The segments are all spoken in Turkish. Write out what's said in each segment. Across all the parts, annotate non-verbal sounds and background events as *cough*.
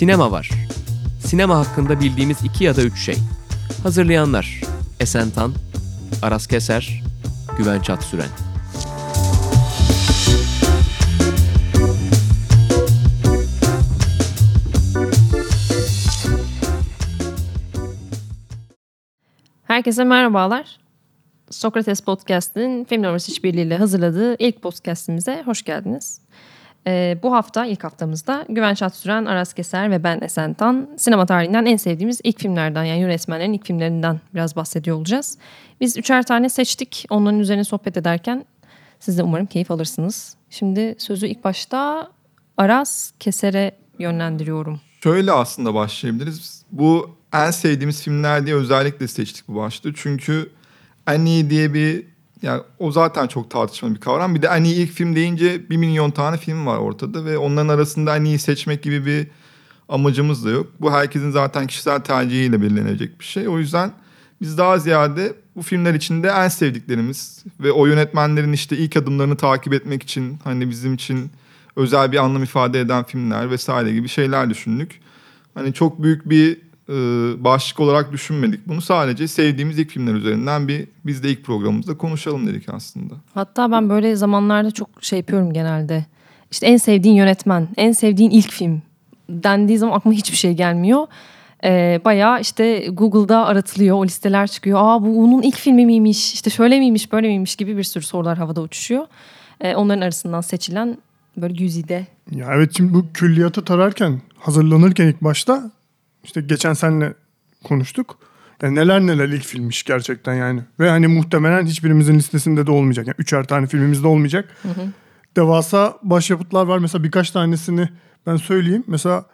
Sinema var. Sinema hakkında bildiğimiz iki ya da üç şey. Hazırlayanlar Esen Tan, Aras Keser, Güven Çatsüren. Herkese merhabalar. Sokrates Podcast'in Film Numarası İşbirliği ile hazırladığı ilk podcast'imize hoş geldiniz. Ee, bu hafta, ilk haftamızda Güven Çatsüren, Aras Keser ve ben Esen Tan sinema tarihinden en sevdiğimiz ilk filmlerden yani yönetmenlerin ilk filmlerinden biraz bahsediyor olacağız. Biz üçer tane seçtik. Onların üzerine sohbet ederken siz de umarım keyif alırsınız. Şimdi sözü ilk başta Aras Keser'e yönlendiriyorum. Şöyle aslında başlayabiliriz. Bu en sevdiğimiz filmler diye özellikle seçtik bu başlığı. Çünkü iyi diye bir yani o zaten çok tartışmalı bir kavram. Bir de en iyi ilk film deyince bir milyon tane film var ortada ve onların arasında en iyi seçmek gibi bir amacımız da yok. Bu herkesin zaten kişisel tercihiyle belirlenecek bir şey. O yüzden biz daha ziyade bu filmler içinde en sevdiklerimiz ve o yönetmenlerin işte ilk adımlarını takip etmek için hani bizim için özel bir anlam ifade eden filmler vesaire gibi şeyler düşündük. Hani çok büyük bir e, başlık olarak düşünmedik. Bunu sadece sevdiğimiz ilk filmler üzerinden bir biz de ilk programımızda konuşalım dedik aslında. Hatta ben böyle zamanlarda çok şey yapıyorum genelde. İşte en sevdiğin yönetmen, en sevdiğin ilk film dendiği zaman aklıma hiçbir şey gelmiyor. Ee, bayağı işte Google'da aratılıyor, o listeler çıkıyor. Aa bu onun ilk filmi miymiş, işte şöyle miymiş, böyle miymiş gibi bir sürü sorular havada uçuşuyor. Ee, onların arasından seçilen böyle güzide. Ya evet şimdi bu külliyatı tararken, hazırlanırken ilk başta işte geçen senle konuştuk. Yani neler neler ilk filmmiş gerçekten yani. Ve hani muhtemelen hiçbirimizin listesinde de olmayacak. Yani üçer tane filmimizde olmayacak. Hı hı. Devasa başyapıtlar var. Mesela birkaç tanesini ben söyleyeyim. Mesela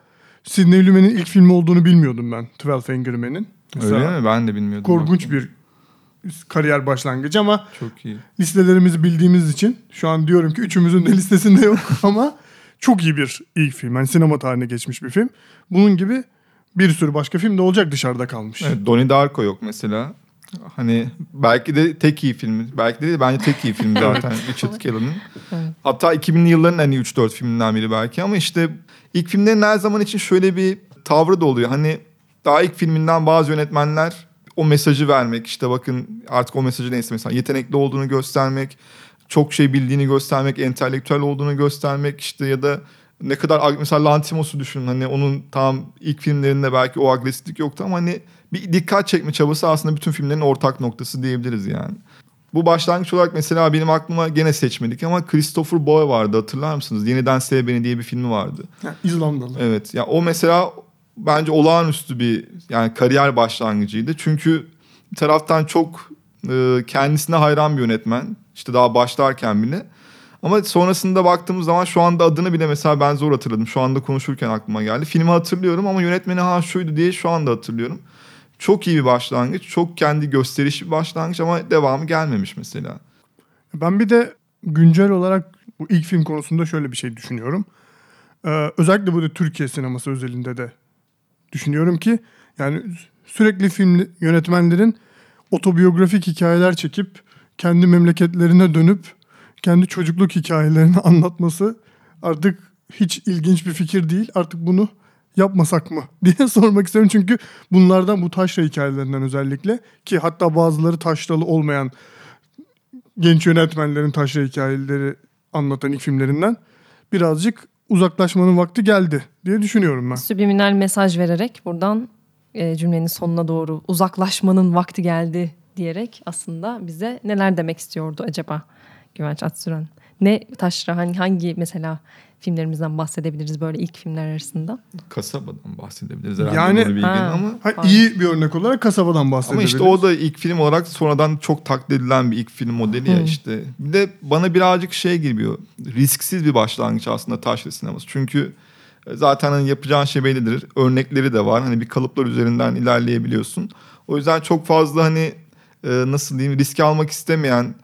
Sidney Lumet'in ilk filmi olduğunu bilmiyordum ben. Twelve Angry Men'in. Öyle mi? Ben de bilmiyordum. Korkunç bir kariyer başlangıcı ama çok iyi. listelerimizi bildiğimiz için şu an diyorum ki üçümüzün de listesinde yok *laughs* ama çok iyi bir ilk film. Yani sinema tarihine geçmiş bir film. Bunun gibi bir sürü başka film de olacak dışarıda kalmış. Evet, Donnie Darko yok mesela. Hani belki de tek iyi filmi. Belki de değil, bence tek iyi film *laughs* zaten Richard Kelly'nin. Hatta 2000'li yılların en iyi 3-4 filminden biri belki ama işte ilk filmlerin her zaman için şöyle bir tavrı da oluyor. Hani daha ilk filminden bazı yönetmenler o mesajı vermek işte bakın artık o mesajı neyse mesela yetenekli olduğunu göstermek, çok şey bildiğini göstermek, entelektüel olduğunu göstermek işte ya da ne kadar mesela Lantimos'u düşünün hani onun tam ilk filmlerinde belki o agresiflik yoktu ama hani bir dikkat çekme çabası aslında bütün filmlerin ortak noktası diyebiliriz yani. Bu başlangıç olarak mesela benim aklıma gene seçmedik ama Christopher Boy vardı hatırlar mısınız? Yeniden Sev Beni diye bir filmi vardı. Ha, İzlandalı. Evet ya yani o mesela bence olağanüstü bir yani kariyer başlangıcıydı. Çünkü bir taraftan çok e, kendisine hayran bir yönetmen. İşte daha başlarken bile. Ama sonrasında baktığımız zaman şu anda adını bile mesela ben zor hatırladım. Şu anda konuşurken aklıma geldi. Filmi hatırlıyorum ama yönetmeni ha şuydu diye şu anda hatırlıyorum. Çok iyi bir başlangıç. Çok kendi gösteriş bir başlangıç ama devamı gelmemiş mesela. Ben bir de güncel olarak bu ilk film konusunda şöyle bir şey düşünüyorum. Ee, özellikle bu da Türkiye sineması özelinde de düşünüyorum ki yani sürekli film yönetmenlerin otobiyografik hikayeler çekip kendi memleketlerine dönüp kendi çocukluk hikayelerini *laughs* anlatması artık hiç ilginç bir fikir değil. Artık bunu yapmasak mı *laughs* diye *laughs* sormak istiyorum. Çünkü bunlardan bu taşra hikayelerinden özellikle ki hatta bazıları taşralı olmayan genç yönetmenlerin taşra hikayeleri anlatan ilk filmlerinden birazcık uzaklaşmanın vakti geldi diye düşünüyorum ben. Subliminal mesaj vererek buradan e, cümlenin sonuna doğru uzaklaşmanın vakti geldi diyerek aslında bize neler demek istiyordu acaba Güvenç Atsüren? Ne taşra hangi, hangi mesela filmlerimizden bahsedebiliriz böyle ilk filmler arasında? Kasabadan bahsedebiliriz herhalde. Yani ha, ama ha, iyi bir örnek olarak kasabadan bahsedebiliriz. Ama işte o da ilk film olarak sonradan çok taklit edilen bir ilk film modeli ya işte. Bir de bana birazcık şey geliyor. Risksiz bir başlangıç aslında taşra sineması. Çünkü zaten hani yapacağın şey bellidir. Örnekleri de var. Hani bir kalıplar üzerinden ilerleyebiliyorsun. O yüzden çok fazla hani nasıl diyeyim risk almak istemeyen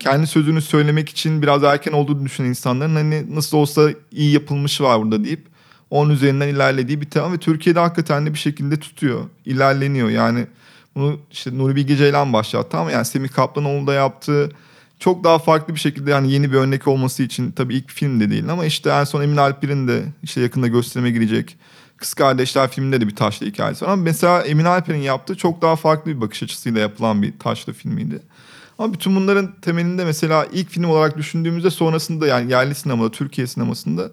kendi sözünü söylemek için biraz erken olduğunu düşünen insanların hani nasıl olsa iyi yapılmış var burada deyip onun üzerinden ilerlediği bir tema ve Türkiye'de hakikaten de bir şekilde tutuyor, ilerleniyor. Yani bunu işte Nuri Bilge Ceylan başlattı ama yani Semih Kaplanoğlu da yaptı. Çok daha farklı bir şekilde yani yeni bir örnek olması için tabii ilk film de değil ama işte en son Emin Alper'in de işte yakında gösterime girecek Kız Kardeşler filminde de bir taşlı hikayesi var. Ama mesela Emin Alper'in yaptığı çok daha farklı bir bakış açısıyla yapılan bir taşlı filmiydi. Ama bütün bunların temelinde mesela ilk film olarak düşündüğümüzde sonrasında yani yerli sinemada, Türkiye sinemasında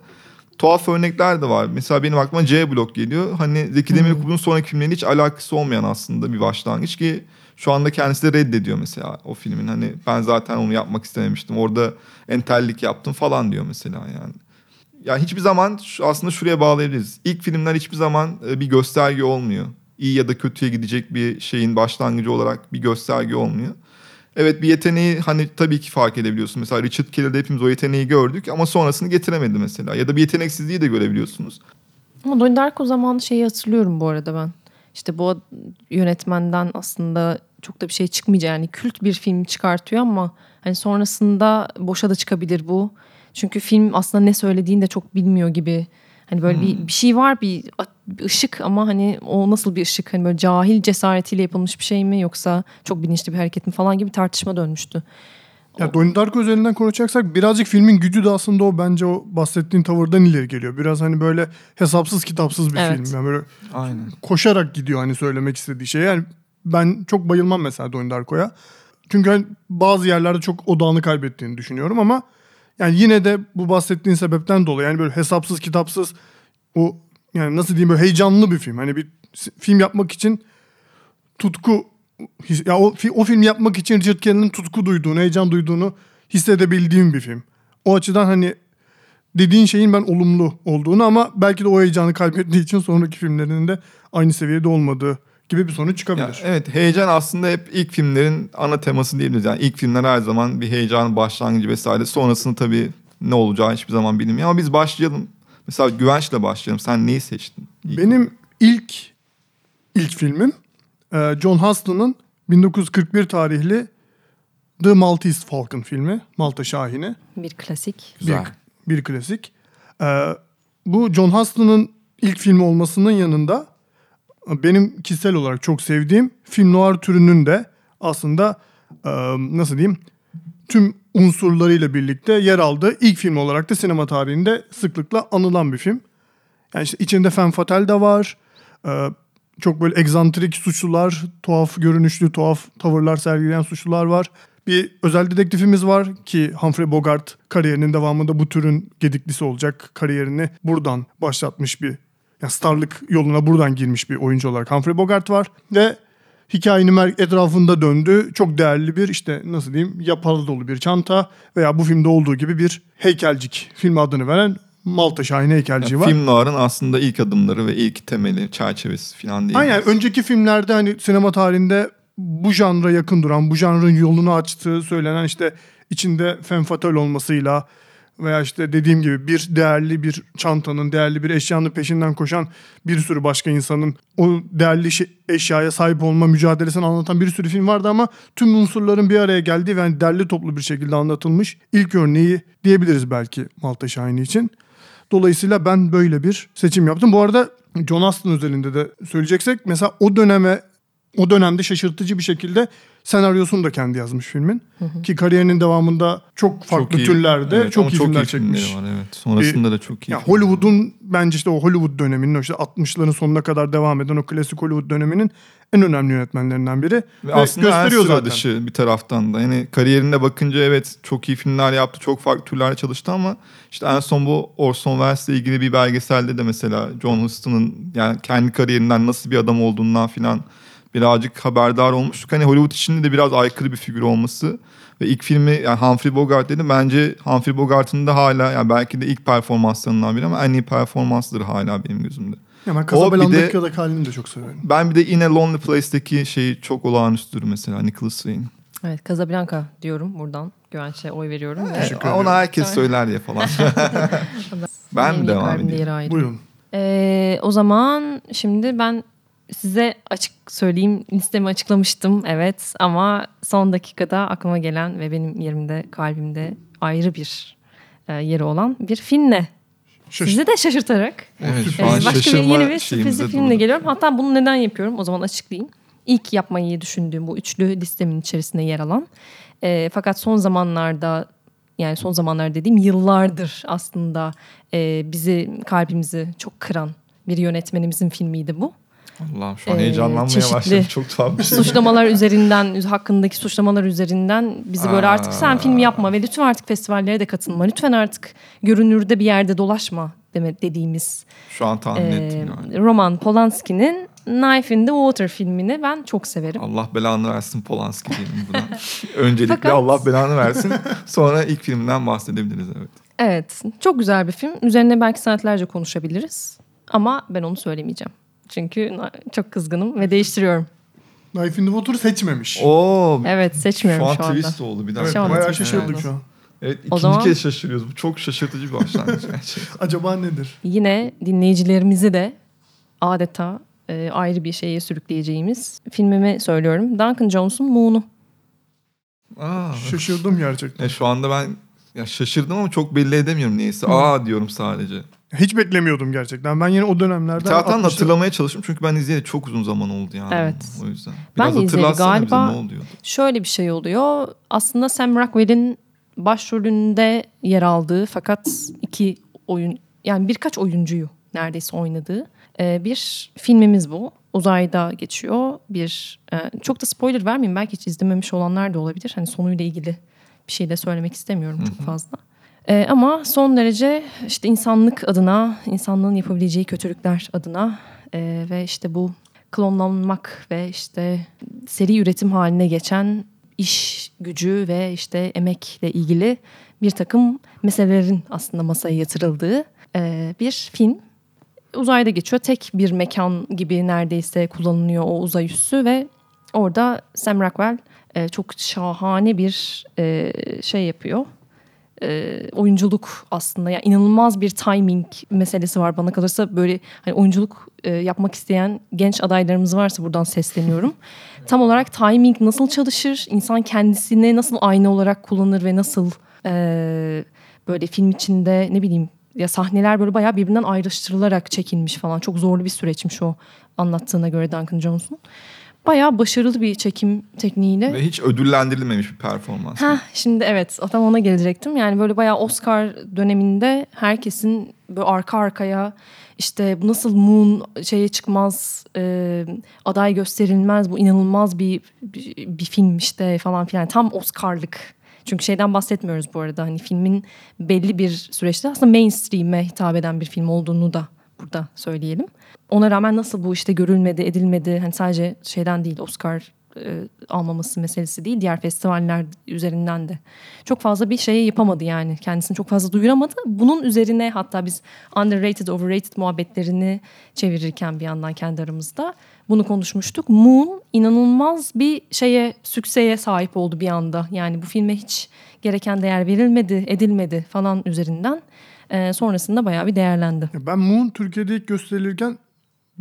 tuhaf örnekler de var. Mesela benim aklıma C Blok geliyor. Hani Zeki Demirkubuz'un sonraki filmlerinin hiç alakası olmayan aslında bir başlangıç ki şu anda kendisi de reddediyor mesela o filmin. Hani ben zaten onu yapmak istememiştim. Orada entellik yaptım falan diyor mesela yani. Ya hiçbir zaman aslında şuraya bağlayabiliriz. İlk filmler hiçbir zaman e, bir gösterge olmuyor. İyi ya da kötüye gidecek bir şeyin başlangıcı olarak bir gösterge olmuyor. Evet bir yeteneği hani tabii ki fark edebiliyorsun. Mesela Richard Kelly'de hepimiz o yeteneği gördük ama sonrasını getiremedi mesela. Ya da bir yeteneksizliği de görebiliyorsunuz. Ama Donnie Darko zamanı şeyi hatırlıyorum bu arada ben. İşte bu yönetmenden aslında çok da bir şey çıkmayacak. Yani kült bir film çıkartıyor ama hani sonrasında boşa da çıkabilir bu. Çünkü film aslında ne söylediğini de çok bilmiyor gibi. Hani böyle bir, bir şey var bir, bir ışık ama hani o nasıl bir ışık? Hani böyle cahil cesaretiyle yapılmış bir şey mi yoksa çok bilinçli bir hareket mi falan gibi tartışma dönmüştü. Ya Donnie Darko üzerinden konuşacaksak birazcık filmin gücü de aslında o bence o bahsettiğin tavırdan ileri geliyor. Biraz hani böyle hesapsız kitapsız bir Evet. film. Yani böyle Aynen. koşarak gidiyor hani söylemek istediği şey. Yani ben çok bayılmam mesela Donnie Darko'ya. Çünkü hani bazı yerlerde çok odağını kaybettiğini düşünüyorum ama yani yine de bu bahsettiğin sebepten dolayı yani böyle hesapsız kitapsız o yani nasıl diyeyim böyle heyecanlı bir film. Hani bir film yapmak için tutku ya o, o film yapmak için Richard Kelly'nin tutku duyduğunu, heyecan duyduğunu hissedebildiğim bir film. O açıdan hani dediğin şeyin ben olumlu olduğunu ama belki de o heyecanı kaybettiği için sonraki filmlerinin de aynı seviyede olmadığı gibi bir sonuç çıkabilir. Ya, evet heyecan aslında hep ilk filmlerin ana teması diyebiliriz. Yani ilk filmler her zaman bir heyecan başlangıcı vesaire. Sonrasında tabii ne olacağı hiçbir zaman bilinmiyor. Ama biz başlayalım. Mesela Güvenç'le başlayalım. Sen neyi seçtin? İlk Benim ilk ilk filmim e, John Huston'ın 1941 tarihli The Maltese Falcon filmi. Malta Şahini. Bir klasik. Güzel. Bir, bir klasik. Ee, bu John Huston'ın ilk filmi olmasının yanında benim kişisel olarak çok sevdiğim film noir türünün de aslında e, nasıl diyeyim tüm unsurlarıyla birlikte yer aldığı ilk film olarak da sinema tarihinde sıklıkla anılan bir film. Yani işte içinde femme fatale de var. Ee, çok böyle egzantrik suçlular, tuhaf görünüşlü, tuhaf tavırlar sergileyen suçlular var. Bir özel dedektifimiz var ki Humphrey Bogart kariyerinin devamında bu türün gediklisi olacak. Kariyerini buradan başlatmış bir, yani starlık yoluna buradan girmiş bir oyuncu olarak Humphrey Bogart var. Ve hikayenin etrafında döndü. Çok değerli bir işte nasıl diyeyim yapar dolu bir çanta veya bu filmde olduğu gibi bir heykelcik film adını veren Malta Şahine heykelciği var. Film noir'ın aslında ilk adımları ve ilk temeli, çerçevesi falan değil. Aynen önceki filmlerde hani sinema tarihinde bu janra yakın duran, bu janrın yolunu açtığı söylenen işte içinde femme fatale olmasıyla veya işte dediğim gibi bir değerli bir çantanın, değerli bir eşyanın peşinden koşan bir sürü başka insanın o değerli eşyaya sahip olma mücadelesini anlatan bir sürü film vardı ama tüm unsurların bir araya geldiği ve hani derli toplu bir şekilde anlatılmış ilk örneği diyebiliriz belki Malta Şahini için. Dolayısıyla ben böyle bir seçim yaptım. Bu arada John Aston özelinde de söyleyeceksek mesela o döneme o dönemde şaşırtıcı bir şekilde senaryosunu da kendi yazmış filmin. Ki kariyerinin devamında çok farklı iyi- türlerde evet, çok iyi filmler filmleri çekmiş. Var, evet. Sonrasında da çok iyi. Ya filmler var. Hollywood'un bence işte o Hollywood döneminin o işte 60'ların sonuna kadar devam eden o klasik Hollywood döneminin en önemli yönetmenlerinden biri. Ve aslında en gösteriyor zaten. dışı bir taraftan da. Yani kariyerine bakınca evet çok iyi filmler yaptı. Çok farklı türlerde çalıştı ama işte en son bu Orson Welles'le ilgili bir belgeselde de mesela John Huston'ın yani kendi kariyerinden nasıl bir adam olduğundan filan birazcık haberdar olmuştuk. Hani Hollywood içinde de biraz aykırı bir figür olması ve ilk filmi yani Humphrey Bogart dedim. Bence Humphrey Bogart'ın da hala yani belki de ilk performanslarından biri ama en iyi performansıdır hala benim gözümde. Ya ben O bir Casablanca'daki halini de çok severim. Ben bir de In a Lonely Place'deki şeyi çok olağanüstüdür mesela Nicholas Wayne. Evet Casablanca diyorum buradan. Güvenç'e oy veriyorum. ve- Teşekkür Ona herkes söyler ya falan. *laughs* ben mi devam edeyim? Buyurun. Ee, o zaman şimdi ben size açık söyleyeyim listemi açıklamıştım evet ama son dakikada aklıma gelen ve benim yerimde kalbimde ayrı bir e, yeri olan bir filmle Şaş- sizi de şaşırtarak Evet e, başka bir yeni bir sürprizli filmle geliyorum. Hatta bunu neden yapıyorum o zaman açıklayayım. İlk yapmayı düşündüğüm bu üçlü listemin içerisinde yer alan e, fakat son zamanlarda yani son zamanlar dediğim yıllardır aslında e, bizi kalbimizi çok kıran bir yönetmenimizin filmiydi bu. Allah'ım şu an Ee, heyecanlanmaya başladım. Çok tuhaf bir şey. suçlamalar üzerinden, hakkındaki suçlamalar üzerinden bizi böyle Aa. artık sen film yapma ve lütfen artık festivallere de katılma. Lütfen artık görünürde bir yerde dolaşma deme dediğimiz Şu an tahmin e, ettim yani. Roman Polanski'nin Knife in the Water filmini ben çok severim. Allah belanı versin Polanski diyelim buna. *laughs* Öncelikle Fakat- Allah belanı versin. Sonra ilk filmden bahsedebiliriz evet. Evet, çok güzel bir film. Üzerine belki saatlerce konuşabiliriz. Ama ben onu söylemeyeceğim. Çünkü çok kızgınım ve değiştiriyorum. Knife in the Water'ı seçmemiş. Oo, Evet, seçmiyorum şu an şu, anda. twist oldu bir evet. Şu an bayağı şaşırdık şu an. Evet O ikinci zaman- kez şaşırıyoruz. Bu çok şaşırtıcı bir başlangıç *laughs* gerçekten. Acaba nedir? Yine dinleyicilerimizi de adeta e, ayrı bir şeye sürükleyeceğimiz filmimi söylüyorum. Duncan Jones'un Moon'u. Aa, Şaşırdım gerçekten. ya şu anda ben ya şaşırdım ama çok belli edemiyorum neyse. Aa diyorum sadece. Hiç beklemiyordum gerçekten. Ben yine o Bir dönemlerden... taraftan da 60'lı hatırlamaya çalıştım çünkü ben izleyeli çok uzun zaman oldu yani. Evet. O yüzden. Ben Biraz de izleyeli galiba- bize ne. Şöyle bir şey oluyor. Aslında Sam Rockwell'in başrolünde yer aldığı fakat iki oyun yani birkaç oyuncuyu neredeyse oynadığı e, bir filmimiz bu. Uzayda geçiyor. Bir e, çok da spoiler vermeyeyim. Belki hiç izlememiş olanlar da olabilir. Hani sonuyla ilgili bir şey de söylemek istemiyorum çok fazla. E, ama son derece işte insanlık adına, insanlığın yapabileceği kötülükler adına e, ve işte bu klonlanmak ve işte seri üretim haline geçen iş gücü ve işte emekle ilgili bir takım meselelerin aslında masaya yatırıldığı e, bir film. Uzayda geçiyor. Tek bir mekan gibi neredeyse kullanılıyor o uzay üssü ve orada Sam Rockwell e, çok şahane bir e, şey yapıyor. E, oyunculuk aslında yani inanılmaz bir timing meselesi var bana kalırsa böyle hani oyunculuk e, yapmak isteyen genç adaylarımız varsa buradan sesleniyorum. *laughs* Tam olarak timing nasıl çalışır, insan kendisini nasıl ayna olarak kullanır ve nasıl e, böyle film içinde ne bileyim ya sahneler böyle bayağı birbirinden ayrıştırılarak çekilmiş falan. Çok zorlu bir süreçmiş o anlattığına göre Duncan Johnson. Bayağı başarılı bir çekim tekniğiyle. Ve hiç ödüllendirilmemiş bir performans. Heh, şimdi evet tam ona gelecektim. Yani böyle bayağı Oscar döneminde herkesin böyle arka arkaya işte nasıl Moon şeye çıkmaz e, aday gösterilmez bu inanılmaz bir, bir, bir film işte falan filan tam Oscar'lık. Çünkü şeyden bahsetmiyoruz bu arada hani filmin belli bir süreçte aslında mainstream'e hitap eden bir film olduğunu da burada söyleyelim. Ona rağmen nasıl bu işte görülmedi, edilmedi hani sadece şeyden değil Oscar e, almaması meselesi değil diğer festivaller üzerinden de çok fazla bir şey yapamadı yani kendisini çok fazla duyuramadı. Bunun üzerine hatta biz underrated overrated muhabbetlerini çevirirken bir yandan kendi aramızda bunu konuşmuştuk. Moon inanılmaz bir şeye sükseye sahip oldu bir anda yani bu filme hiç gereken değer verilmedi edilmedi falan üzerinden e, sonrasında bayağı bir değerlendi. Ben Moon Türkiye'de ilk gösterilirken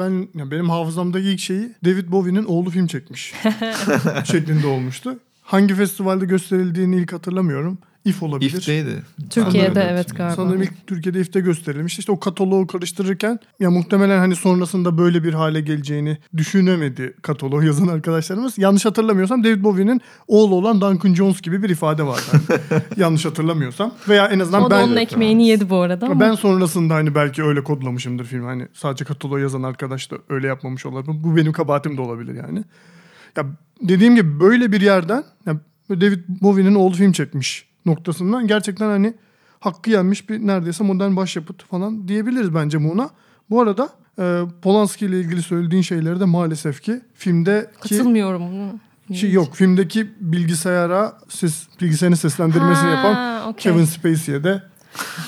ben ya benim hafızamdaki ilk şeyi David Bowie'nin oğlu film çekmiş *laughs* şeklinde olmuştu. Hangi festivalde gösterildiğini ilk hatırlamıyorum. If olabilir. İF'teydi. Türkiye'de evet galiba. Sanırım ilk Türkiye'de IF'te gösterilmiş. İşte o kataloğu karıştırırken ya muhtemelen hani sonrasında böyle bir hale geleceğini düşünemedi kataloğu yazan arkadaşlarımız. Yanlış hatırlamıyorsam David Bowie'nin oğlu olan Duncan Jones gibi bir ifade vardı. Hani *laughs* Yanlış hatırlamıyorsam. Veya en azından O ben onun ekmeğini yedi bu arada ama. ben sonrasında hani belki öyle kodlamışımdır film. Hani sadece kataloğu yazan arkadaş da öyle yapmamış olabilir. Bu benim kabahatim de olabilir yani. Ya dediğim gibi böyle bir yerden ya David Bowie'nin oğlu film çekmiş noktasından gerçekten hani hakkı yenmiş bir neredeyse modern başyapıt falan diyebiliriz bence buna. Bu arada e, Polanski ile ilgili söylediğin şeyleri de maalesef ki filmdeki Katılmıyorum. şey yok filmdeki bilgisayara ses bilgisayarın seslendirmesini Ha, yapan okey. Kevin Spacey'e de.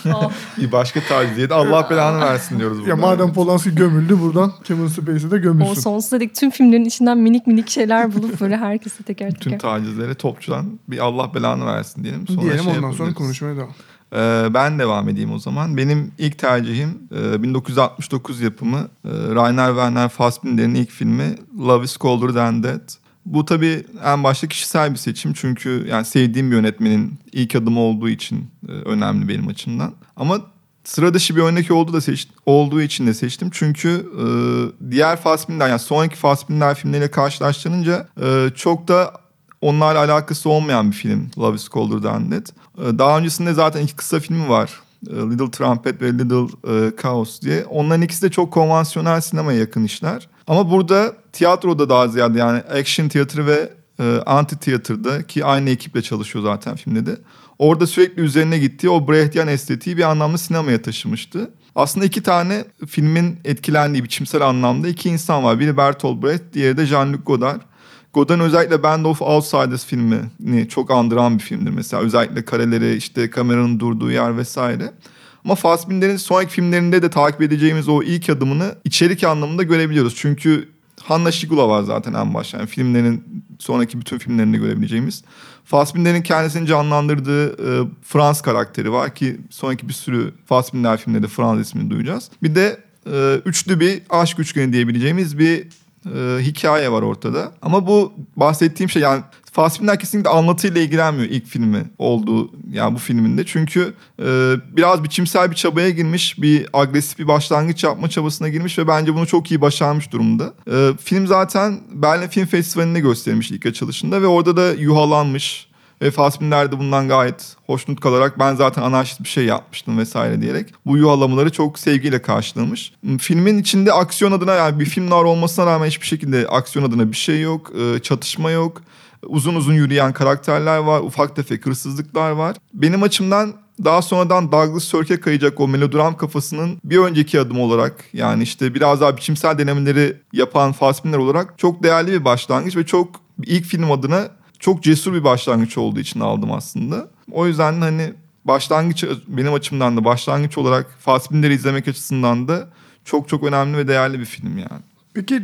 *laughs* Bir başka taciziyet. Allah belanı versin diyoruz burada. Ya madem Polanski gömüldü buradan Kevin Spacey de O gömülsün. sonsuza dek tüm filmlerin içinden minik minik şeyler bulup böyle herkese teker Tüm teker. tacizlere topçudan bir Allah belanı versin diyelim. Sonra Diyelim şey ondan sonra konuşmaya devam. Ee, ben devam edeyim o zaman. Benim ilk tercihim e, 1969 yapımı e, Rainer Werner Fassbinder'in ilk filmi Love is Colder Than That. Bu tabii en başta kişisel bir seçim çünkü yani sevdiğim bir yönetmenin ilk adımı olduğu için e, önemli benim açımdan. Ama sıra dışı bir örnek olduğu da seç, olduğu için de seçtim. Çünkü e, diğer Fassbinder yani sonraki Fassbinder filmleriyle karşılaştırınca e, çok da onlarla alakası olmayan bir film Love is Colder Than That. E, daha öncesinde zaten iki kısa filmi var. E, Little Trumpet ve Little e, Chaos diye. Onların ikisi de çok konvansiyonel sinemaya yakın işler. Ama burada tiyatroda daha ziyade yani action tiyatro ve e, anti tiyatroda ki aynı ekiple çalışıyor zaten filmde de. Orada sürekli üzerine gittiği o Brechtian estetiği bir anlamda sinemaya taşımıştı. Aslında iki tane filmin etkilendiği biçimsel anlamda iki insan var. Biri Bertolt Brecht, diğeri de Jean-Luc Godard. Godard'ın özellikle Band of Outsiders filmini çok andıran bir filmdir mesela. Özellikle kareleri, işte kameranın durduğu yer vesaire. Ama Fassbinder'in sonraki filmlerinde de takip edeceğimiz o ilk adımını içerik anlamında görebiliyoruz. Çünkü Hanna Şigula var zaten en başta. Yani filmlerin sonraki bütün filmlerinde görebileceğimiz. Fassbinder'in kendisini canlandırdığı e, Frans karakteri var ki sonraki bir sürü Fassbinder filmlerinde Frans ismini duyacağız. Bir de e, üçlü bir aşk üçgeni diyebileceğimiz bir e, hikaye var ortada. Ama bu bahsettiğim şey yani Fassbinder kesinlikle anlatıyla ilgilenmiyor ilk filmi olduğu yani bu filminde. Çünkü e, biraz biçimsel bir çabaya girmiş, bir agresif bir başlangıç yapma çabasına girmiş ve bence bunu çok iyi başarmış durumda. E, film zaten Berlin Film Festivali'nde gösterilmiş ilk açılışında ve orada da yuhalanmış. Ve Fassbinder de bundan gayet hoşnut kalarak ben zaten anarşist bir şey yapmıştım vesaire diyerek bu yuvalamaları çok sevgiyle karşılamış. Filmin içinde aksiyon adına yani bir film noir olmasına rağmen hiçbir şekilde aksiyon adına bir şey yok. e, Çatışma yok. Uzun uzun yürüyen karakterler var. Ufak tefek hırsızlıklar var. Benim açımdan daha sonradan Douglas Sirk'e kayacak o melodram kafasının bir önceki adım olarak yani işte biraz daha biçimsel denemeleri yapan Fassbinder olarak çok değerli bir başlangıç ve çok ilk film adına çok cesur bir başlangıç olduğu için aldım aslında. O yüzden hani başlangıç benim açımdan da başlangıç olarak Fassbinder'i izlemek açısından da çok çok önemli ve değerli bir film yani. Peki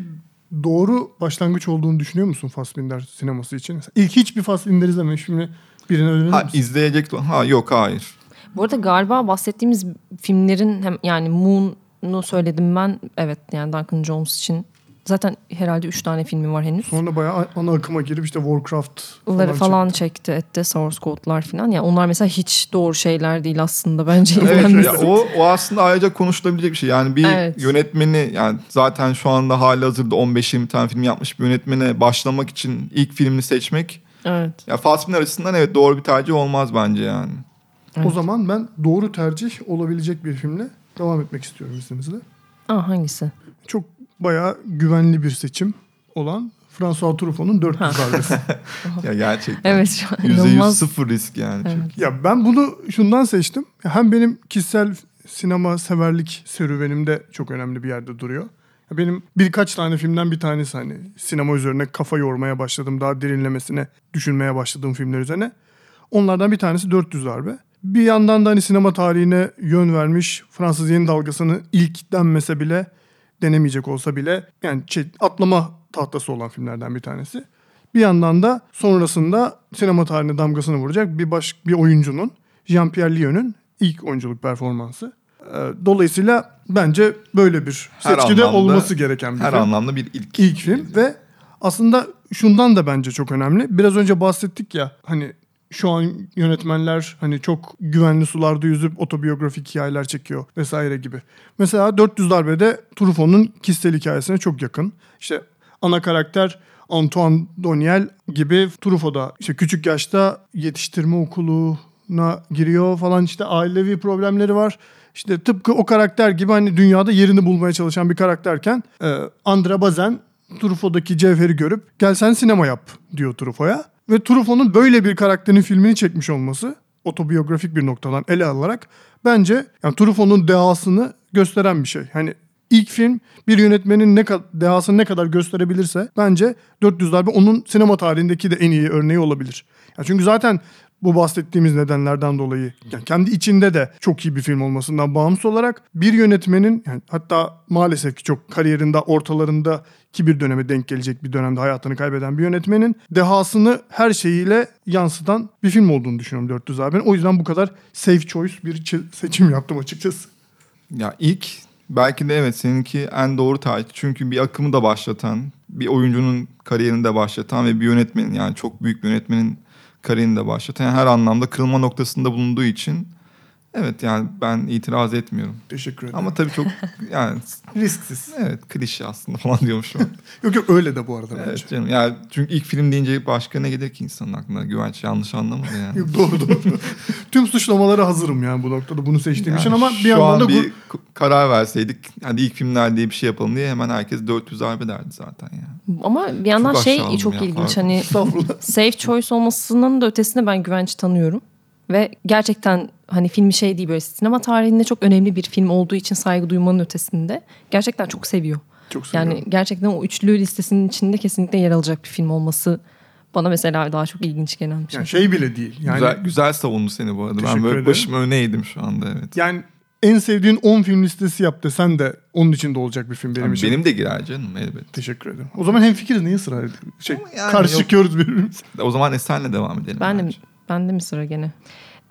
doğru başlangıç olduğunu düşünüyor musun Fassbinder sineması için? Mesela İlk hiçbir Fassbinder izlememiş filmi birine önerir Ha misin? izleyecek ha yok hayır. Bu arada galiba bahsettiğimiz filmlerin hem yani Moon'u söyledim ben. Evet yani Duncan Jones için zaten herhalde üç tane filmi var henüz. Sonra bayağı ana akıma girip işte Warcraft falan, falan çekti. çekti etti source code'lar falan. Yani onlar mesela hiç doğru şeyler değil aslında bence. Evet ya o, o aslında ayrıca konuşulabilecek bir şey. Yani bir Evet. yönetmeni yani zaten şu anda hali hazırda 15-20 tane film yapmış bir yönetmene başlamak için ilk filmini seçmek evet. ya Fassbinder açısından evet doğru bir tercih olmaz bence yani. O zaman ben doğru tercih olabilecek bir filmle devam etmek istiyorum izninizle. Aa, hangisi? Çok bayağı güvenli bir seçim olan François Truffaut'un 400 darbesi. *laughs* Ya gerçekten. Evet şu an %100 inanılmaz. sıfır risk yani. Evet. ya ben bunu şundan seçtim. Hem benim kişisel sinema severlik serüvenimde çok önemli bir yerde duruyor. Benim birkaç tane filmden bir tanesi hani sinema üzerine kafa yormaya başladım. Daha derinlemesine düşünmeye başladığım filmler üzerine. Onlardan bir tanesi 400 darbe. Bir yandan da hani sinema tarihine yön vermiş Fransız yeni dalgasını ilk denmese bile denemeyecek olsa bile yani şey, atlama tahtası olan filmlerden bir tanesi. Bir yandan da sonrasında sinema tarihine damgasını vuracak bir baş bir oyuncunun Jean-Pierre Lyon'un ilk oyunculuk performansı. Ee, Dolayısıyla bence böyle bir Her seçkide anlamda- olması gereken bir Her film. anlamda bir ilk. İlk film ve aslında şundan da bence çok önemli. Biraz önce bahsettik ya hani şu an yönetmenler hani çok güvenli sularda yüzüp otobiyografik hikayeler çekiyor vesaire gibi. Mesela 400 darbede Truffaut'un kişisel hikayesine çok yakın. İşte ana karakter Antoine Doniel gibi Truffaut da işte küçük yaşta yetiştirme okuluna giriyor falan işte ailevi problemleri var. İşte tıpkı o karakter gibi hani dünyada yerini bulmaya çalışan bir karakterken e, Andra Bazen Truffaut'daki cevheri görüp gel sen sinema yap diyor Truffaut'a. Ve Truffaut'un böyle bir karakterin filmini çekmiş olması otobiyografik bir noktadan ele alarak bence yani Truffaut'un dehasını gösteren bir şey. Hani ilk film bir yönetmenin ne kadar dehasını ne kadar gösterebilirse bence 400 darbe onun sinema tarihindeki de en iyi örneği olabilir. Yani çünkü zaten bu bahsettiğimiz nedenlerden dolayı yani kendi içinde de çok iyi bir film olmasından bağımsız olarak bir yönetmenin yani hatta maalesef ki çok kariyerinde ortalarında ki bir döneme denk gelecek bir dönemde hayatını kaybeden bir yönetmenin dehasını her şeyiyle yansıtan bir film olduğunu düşünüyorum 400 abi. O yüzden bu kadar safe choice bir seçim yaptım açıkçası. Ya ilk belki de evet seninki en doğru tercih. Çünkü bir akımı da başlatan, bir oyuncunun kariyerini de başlatan ve bir yönetmenin yani çok büyük bir yönetmenin kariyerini de başlatan yani her anlamda kırılma noktasında bulunduğu için Evet yani ben itiraz etmiyorum. Teşekkür ederim. Ama tabii çok *laughs* yani risksiz. evet klişe aslında falan diyormuşum. *laughs* Yok yok öyle de bu arada bence. evet canım. Yani çünkü ilk film deyince başka ne gelir ki insanın aklına? Güvenç yanlış anlamadı yani. *laughs* Yok, doğru doğru. Tüm suçlamalara hazırım yani bu noktada bunu seçtiğim Yani için ama bir şu yandan an da bir k- karar verseydik hani ilk filmler diye bir şey yapalım diye hemen herkes 400 darbe derdi zaten yani. Ama bir yandan Çok şey çok ya, ilginç pardon. hani safe choice olmasının da ötesinde ben güvenç tanıyorum. Ve gerçekten hani filmi şey değil böyle sinema tarihinde çok önemli bir film olduğu için saygı duymanın ötesinde gerçekten çok seviyor. Çok seviyorum. Yani gerçekten o üçlü listesinin içinde kesinlikle yer alacak bir film olması bana mesela daha çok ilginç gelen bir şey. Yani şey bile değil. Yani güzel güzel savundu seni bu arada. Teşekkür Ben böyle ederim. başım öne eğdim şu anda evet. yani en sevdiğin 10 film listesi yap desen de onun içinde olacak bir film benim Benim, için. benim de girer canım elbet. Teşekkür ederim. O zaman hem fikiriz niye ediyoruz? Şey, yani karşı yok. çıkıyoruz birbirimize. O zaman Esen'le devam edelim. Ben de, ben de mi sıra gene?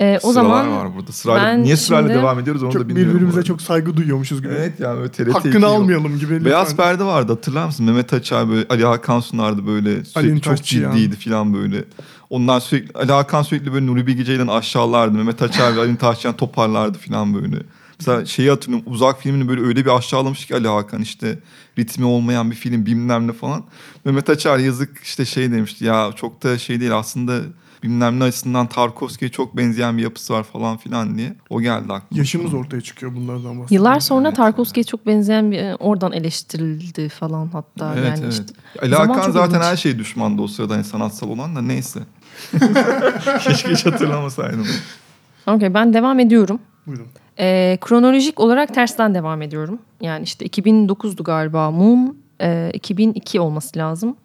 Ee, o Sıralar zaman var burada. Sırayla, ben niye sırayla şimdi- devam ediyoruz onu Çok da bilmiyorum. birbirimize çok saygı duyuyormuşuz gibi. Evet yani böyle TRT Hakkını yok. almayalım gibi. Beyaz lütfen. perde vardı hatırlar mısın? Mehmet Açar böyle Ali Hakan sunardı böyle sürekli Ali'nin çok ciddiydi falan böyle. Ondan sürekli Ali Hakan sürekli böyle Nuri Bilge Ceylan'ı aşağılardı. Mehmet Açar ve Ali Taşçıyan toparlardı falan böyle. Mesela şeyi hatırlıyorum uzak filmini böyle öyle bir aşağılamış ki Ali Hakan işte ritmi olmayan bir film bilmem ne falan. Mehmet Açar yazık işte şey demişti ya çok da şey değil aslında bilmem ne açısından Tarkovski'ye çok benzeyen bir yapısı var falan filan diye. O geldi aklıma. Yaşımız ortaya çıkıyor bunlardan bahsediyoruz. Yıllar sonra Evet. Tarkovski'ye çok benzeyen bir oradan eleştirildi falan hatta Evet yani evet. çok zaten ilginç. her şey düşmandı o sırada hani sanatsal olan da neyse. *laughs* Keşke hiç hatırlamasaydım. Okey ben devam ediyorum. Buyurun. Ee, kronolojik olarak tersten devam ediyorum. Yani işte 2009'du galiba Moon. Ee, 2002 olması lazım.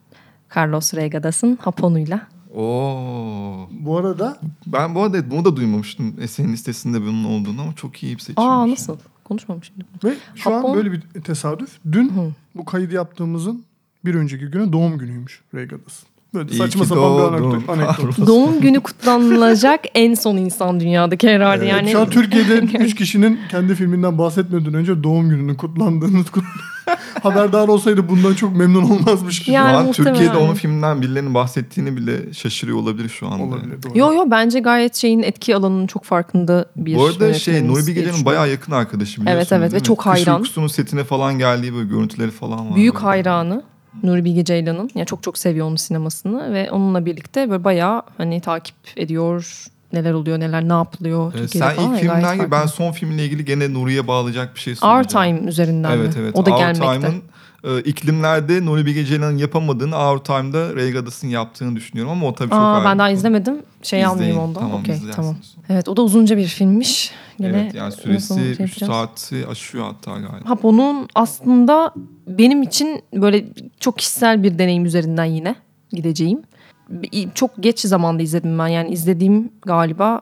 Carlos Reygadas'ın Haponu'yla. Oo. Bu arada Ben bu arada bunu da duymamıştım. Eserin listesinde bunun olduğunu ama çok iyi bir seçim. Aa nasıl? Konuşmamışım. ve şu Japon- an böyle bir tesadüf. Dün Hı. bu kaydı yaptığımızın bir önceki günü doğum günüymüş Reygadas'ın. Böyle İyi saçma sapan bir anekdot. anekdot. Doğum günü kutlanılacak en son insan dünyadaki herhalde. Evet, yani Şu an Türkiye'de *laughs* 3 kişinin kendi filminden bahsetmeden önce doğum gününün kutlandığını kut... *laughs* haberdar olsaydı bundan çok memnun olmazmış gibi. Yani şu an. Türkiye'de onun filmden birilerinin bahsettiğini bile şaşırıyor olabilir şu anda. Olabilir doğru. Yo yo bence gayet şeyin etki alanının çok farkında bir Bu arada şey Nuri Bilge'nin bayağı yakın arkadaşı biliyorsun Evet, evet ve çok Kış hayran. Uykusu'nun setine falan geldiği böyle görüntüleri falan var. Büyük böyle. hayranı Nuri Bilge Ceylan'ın. Yani çok çok seviyor onun sinemasını ve onunla birlikte böyle bayağı hani takip ediyor. Neler oluyor, neler ne yapılıyor Ee, Türkiye'de sen falan. ilk ve gayet filmden gibi ben son filmle ilgili gene Nuri'ye bağlayacak bir şey Our söyleyeceğim. Time üzerinden Evet mi? evet. O da Our gelmekte. Time'ın e, iklimlerde Nuri Bilge Ceylan'ın yapamadığını Our Time'da Ray Gaddas'ın yaptığını düşünüyorum ama o tabii çok Aa, ayrı ben daha konu. izlemedim. Şey İzleyin, almayayım ondan. Tamam, izlersiniz. tamam. Evet o da uzunca bir filmmiş. Gene evet yani süresi şey 3 yapacağız? saati aşıyor hatta galiba. Hapo'nun aslında benim için böyle çok kişisel bir deneyim üzerinden yine gideceğim. Çok geç zamanda izledim ben. Yani izlediğim galiba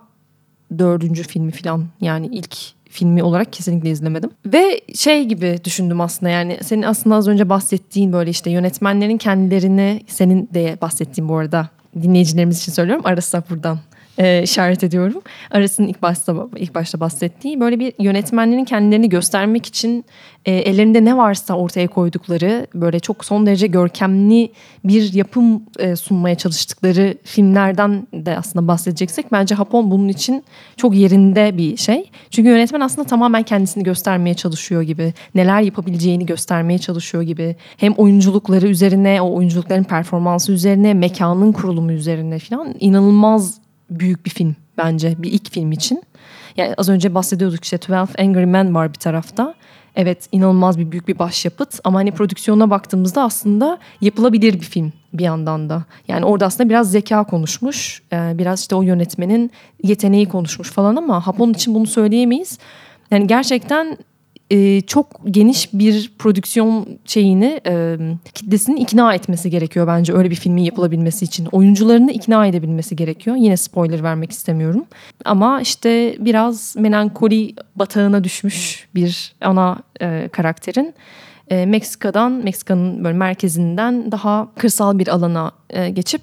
dördüncü filmi falan. Yani ilk filmi olarak kesinlikle izlemedim. Ve şey gibi düşündüm aslında yani senin aslında az önce bahsettiğin böyle işte yönetmenlerin kendilerini senin de bahsettiğin bu arada dinleyicilerimiz için söylüyorum. Aras'a buradan e, işaret ediyorum. Aras'ın ilk başta ilk başta bahsettiği böyle bir yönetmenlerin kendilerini göstermek için e, ellerinde ne varsa ortaya koydukları böyle çok son derece görkemli bir yapım e, sunmaya çalıştıkları filmlerden de aslında bahsedeceksek bence Japon bunun için çok yerinde bir şey. Çünkü yönetmen aslında tamamen kendisini göstermeye çalışıyor gibi, neler yapabileceğini göstermeye çalışıyor gibi. Hem oyunculukları üzerine, o oyunculukların performansı üzerine, mekanın kurulumu üzerine falan inanılmaz büyük bir film bence bir ilk film için. Yani az önce bahsediyorduk işte 12 Angry Men var bir tarafta. Evet inanılmaz bir büyük bir başyapıt ama hani prodüksiyona baktığımızda aslında yapılabilir bir film bir yandan da. Yani orada aslında biraz zeka konuşmuş, e, biraz işte o yönetmenin yeteneği konuşmuş falan ama Japon için bunu söyleyemeyiz. Yani gerçekten e, çok geniş bir prodüksiyon şeyini e, kitlesini ikna etmesi gerekiyor bence öyle bir filmin yapılabilmesi için. Oyuncularını ikna edebilmesi gerekiyor. Yine spoiler vermek istemiyorum. Ama işte biraz melankoli batağına düşmüş bir ana e, karakterin e, Meksika'dan, Meksika'nın böyle merkezinden daha kırsal bir alana e, geçip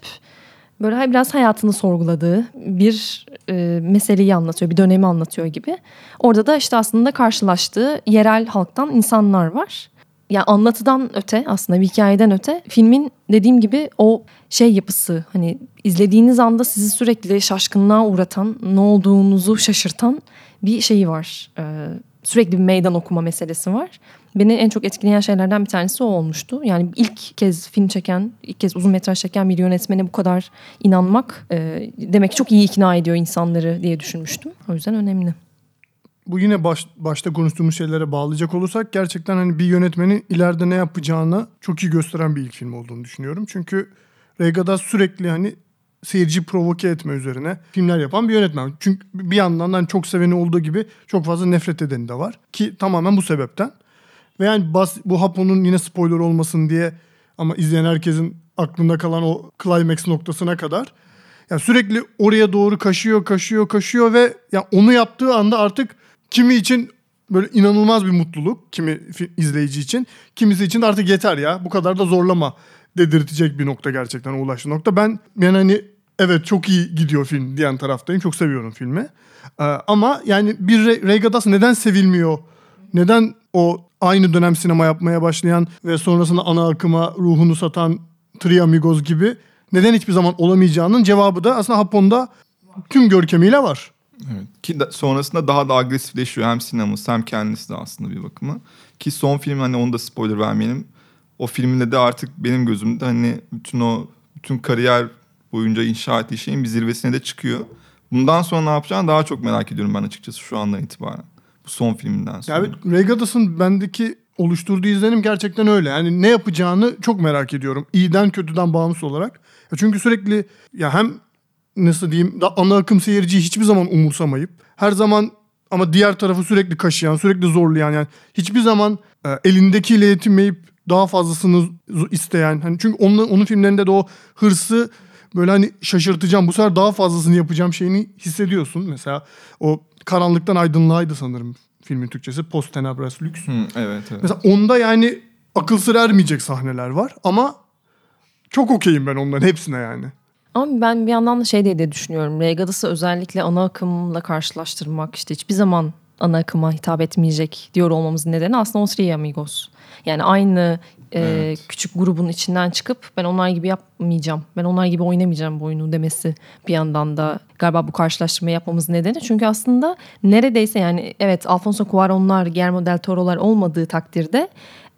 böyle biraz hayatını sorguladığı bir e, meseleyi anlatıyor, bir dönemi anlatıyor gibi. Orada da işte aslında karşılaştığı yerel halktan insanlar var. yani anlatıdan öte aslında bir hikayeden öte filmin dediğim gibi o şey yapısı hani izlediğiniz anda sizi sürekli şaşkınlığa uğratan ne olduğunuzu şaşırtan bir şeyi var. Ee, sürekli bir meydan okuma meselesi var. Beni en çok etkileyen şeylerden bir tanesi o olmuştu. Yani ilk kez film çeken, ilk kez uzun metraj çeken bir yönetmene bu kadar inanmak e, demek çok iyi ikna ediyor insanları diye düşünmüştüm. O yüzden önemli. Bu yine baş, başta konuştuğumuz şeylere bağlayacak olursak gerçekten hani bir yönetmenin ileride ne yapacağını çok iyi gösteren bir ilk film olduğunu düşünüyorum. Çünkü Regadas sürekli hani seyirci provoke etme üzerine filmler yapan bir yönetmen. Çünkü bir yandan hani çok seveni olduğu gibi çok fazla nefret edeni de var. Ki tamamen bu sebepten. Ve yani bas, bu Hapo'nun yine spoiler olmasın diye ama izleyen herkesin aklında kalan o climax noktasına kadar yani sürekli oraya doğru kaşıyor, kaşıyor, kaşıyor ve ya onu yaptığı anda artık kimi için böyle inanılmaz bir mutluluk, kimi izleyici için, kimisi için de artık yeter ya, bu kadar da zorlama dedirtecek bir nokta gerçekten ulaştığı nokta. Ben yani hani evet çok iyi gidiyor film diyen taraftayım. Çok seviyorum filmi. Ee, ama yani bir Re- Regadas neden sevilmiyor? Neden o aynı dönem sinema yapmaya başlayan ve sonrasında ana akıma ruhunu satan Three Amigos gibi neden hiçbir zaman olamayacağının cevabı da aslında Hapon'da tüm görkemiyle var. Evet. Ki da- sonrasında daha da agresifleşiyor hem sineması hem kendisi de aslında bir bakıma. Ki son film hani onu da spoiler vermeyelim. O filmde de artık benim gözümde hani bütün o bütün kariyer boyunca inşa ettiği şeyin bir zirvesine de çıkıyor. Bundan sonra ne yapacağını daha çok merak ediyorum ben açıkçası şu andan itibaren. Son filminden sonra. Ya evet Regadas'ın bendeki oluşturduğu izlenim gerçekten öyle. Yani ne yapacağını çok merak ediyorum. İyiden kötüden bağımsız olarak. Ya çünkü sürekli ya hem nasıl diyeyim ana akım seyirciyi hiçbir zaman umursamayıp her zaman ama diğer tarafı sürekli kaşıyan, sürekli zorlayan yani hiçbir zaman e, elindekiyle yetinmeyip daha fazlasını isteyen. Hani çünkü onun, onun filmlerinde de o hırsı böyle hani şaşırtacağım bu sefer daha fazlasını yapacağım şeyini hissediyorsun. Mesela o karanlıktan aydınlığaydı sanırım filmin Türkçesi. Post Tenebras Lux. Hı, evet evet. Mesela onda yani akıl sır ermeyecek sahneler var ama çok okeyim ben onların hepsine yani. Ama ben bir yandan da şey diye de düşünüyorum. Regadas'ı özellikle ana akımla karşılaştırmak işte hiçbir zaman ana akıma hitap etmeyecek diyor olmamızın nedeni aslında o Three Amigos. Yani aynı e, Evet. küçük grubun içinden çıkıp ben onlar gibi yapmayacağım. Ben onlar gibi oynamayacağım bu oyunu demesi bir yandan da galiba bu karşılaştırmayı yapmamızın nedeni. Çünkü aslında neredeyse yani evet Alfonso Cuarón'lar, Guillermo del Toro'lar olmadığı takdirde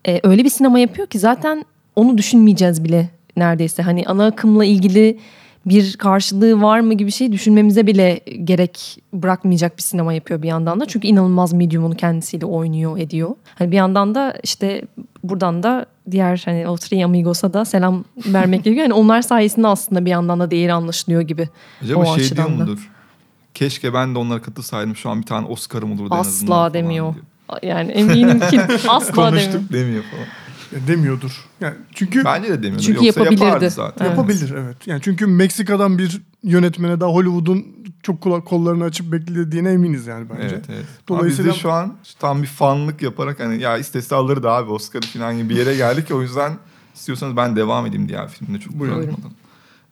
e, öyle bir sinema yapıyor ki zaten onu düşünmeyeceğiz bile neredeyse. Hani ana akımla ilgili bir karşılığı var mı gibi şey düşünmemize bile gerek bırakmayacak bir sinema yapıyor bir yandan da. Çünkü inanılmaz medium'unu kendisiyle oynuyor, ediyor. Hani bir yandan da işte buradan da diğer hani o Three Amigos'a da selam vermek *laughs* gerekiyor. Yani onlar sayesinde aslında bir yandan da değeri anlaşılıyor gibi. Acaba o şey diyor da. mudur? Keşke ben de onlara katılsaydım şu an bir tane Oscar'ım olurdu en azından Asla demiyor. diyor. Yani eminim ki *laughs* asla demiyor. Konuştuk demiyor falan. Demiyordur. Yani çünkü Bence de demiyordur. Çünkü Yoksa yapabilirdi. zaten. Evet. yapabilir evet. Yani çünkü Meksika'dan bir yönetmene daha Hollywood'un çok kula- kollarını açıp beklediğine eminiz yani bence. Evet evet. Dolayısıyla- Dolayısıyla şu an tam bir fanlık yaparak hani ya istese alırdı abi Oscar falan gibi bir yere geldik. O yüzden istiyorsanız ben devam edeyim diğer filmde çok uzatmadan.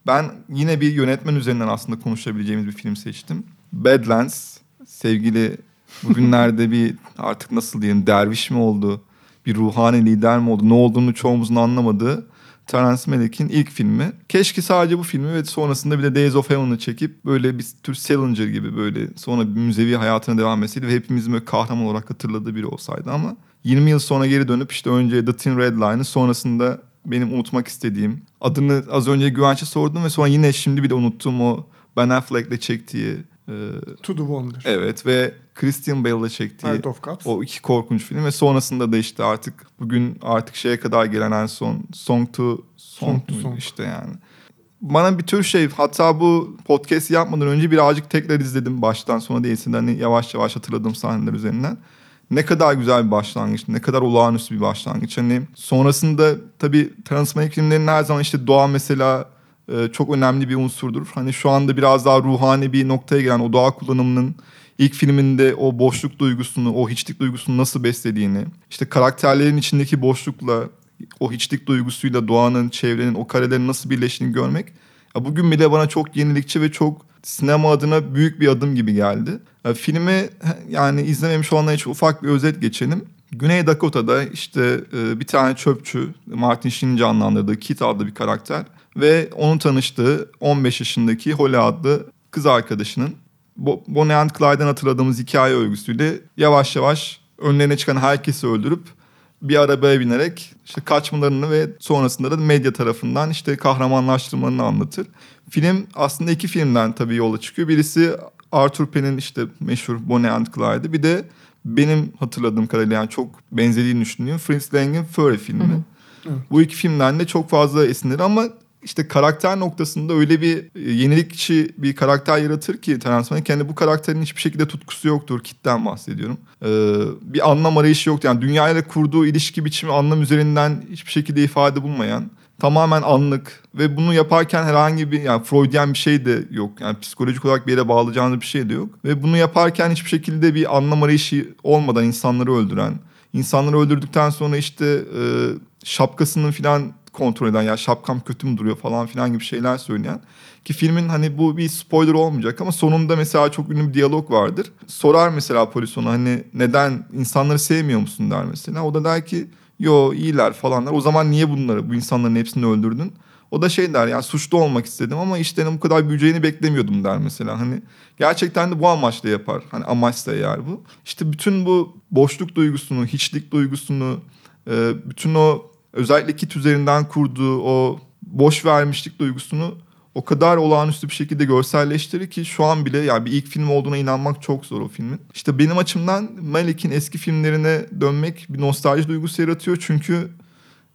Ben yine bir yönetmen üzerinden aslında konuşabileceğimiz bir film seçtim. Badlands. Sevgili bugünlerde bir artık nasıl diyeyim derviş mi oldu? Bir ruhani lider mi oldu? Ne olduğunu çoğumuzun anlamadığı Terence Malick'in ilk filmi. Keşke sadece bu filmi ve sonrasında bir de Days of Heaven'ı çekip böyle bir tür Salinger gibi böyle sonra bir müzevi hayatına devam etseydi ve hepimizin böyle kahraman olarak hatırladığı biri olsaydı ama 20 yıl sonra geri dönüp işte önce The Thin Red Line'ı sonrasında benim unutmak istediğim adını az önce Güvenç'e sordum ve sonra yine şimdi bir de unuttuğum o Ben Affleck'le çektiği e, To the Wonder. evet ve Christian Bale'la çektiği Heart of Cups. o iki korkunç film ve sonrasında da işte artık bugün artık şeye kadar gelen en son Song to Song, Song to Song. işte yani. Bana bir tür şey hatta bu podcast yapmadan önce birazcık tekrar izledim baştan sona değilsin hani yavaş yavaş hatırladığım sahneler üzerinden. Ne kadar güzel bir başlangıç, ne kadar olağanüstü bir başlangıç. Hani sonrasında tabii Terence Malick filmlerinin her zaman işte doğa mesela e, çok önemli bir unsurdur. Hani şu anda biraz daha ruhani bir noktaya gelen o doğa kullanımının ilk filminde o boşluk duygusunu, o hiçlik duygusunu nasıl beslediğini, işte karakterlerin içindeki boşlukla, o hiçlik duygusuyla doğanın, çevrenin, o karelerin nasıl birleştiğini görmek ya bugün bile bana çok yenilikçi ve çok sinema adına büyük bir adım gibi geldi. Ya filmi yani izlememiş olanlar için ufak bir özet geçelim. Güney Dakota'da işte e, bir tane çöpçü Martin Sheen'in canlandırdığı Kit adlı bir karakter ve onun tanıştığı 15 yaşındaki Holly adlı kız arkadaşının Bonnie and Clyde'den hatırladığımız hikaye örgüsüyle yavaş yavaş önlerine çıkan herkesi öldürüp bir arabaya binerek işte kaçmalarını ve sonrasında da medya tarafından işte kahramanlaştırmalarını anlatır. Film aslında iki filmden tabii yola çıkıyor. Birisi Arthur Penn'in işte meşhur Bonnie and Clyde'ı. Bir de benim hatırladığım kadarıyla yani çok benzediğini düşündüğüm Fritz Lang'in Fury filmi. Bu iki filmden de çok fazla esinlenir ama işte karakter noktasında öyle bir e, yenilikçi bir karakter yaratır ki Terence Malick. Yani bu karakterin hiçbir şekilde tutkusu yoktur. Kitten bahsediyorum. Ee, bir anlam arayışı yoktur. Yani dünyayla kurduğu ilişki biçimi anlam üzerinden hiçbir şekilde ifade bulmayan tamamen anlık ve bunu yaparken herhangi bir yani Freudian bir şey de yok. Yani psikolojik olarak bir yere bağlayacağınız bir şey de yok. Ve bunu yaparken hiçbir şekilde bir anlam arayışı olmadan insanları öldüren, insanları öldürdükten sonra işte e, şapkasının filan kontrol eden ya şapkam kötü mü duruyor falan filan gibi şeyler söyleyen ki filmin hani bu bir spoiler olmayacak ama sonunda mesela çok ünlü bir diyalog vardır. Sorar mesela polis ona hani neden insanları sevmiyor musun der mesela. O da der ki yo iyiler falan der. O zaman niye bunları bu insanların hepsini öldürdün? O da şey der yani suçlu olmak istedim ama işlerin bu kadar büyüyeceğini beklemiyordum der mesela. Hani gerçekten de bu amaçla yapar. Hani amaçla eğer bu. İşte bütün bu boşluk duygusunu, hiçlik duygusunu, bütün o özellikle kit üzerinden kurduğu o boş vermişlik duygusunu o kadar olağanüstü bir şekilde görselleştirir ki şu an bile yani bir ilk film olduğuna inanmak çok zor o filmin. İşte benim açımdan Malik'in eski filmlerine dönmek bir nostalji duygusu yaratıyor çünkü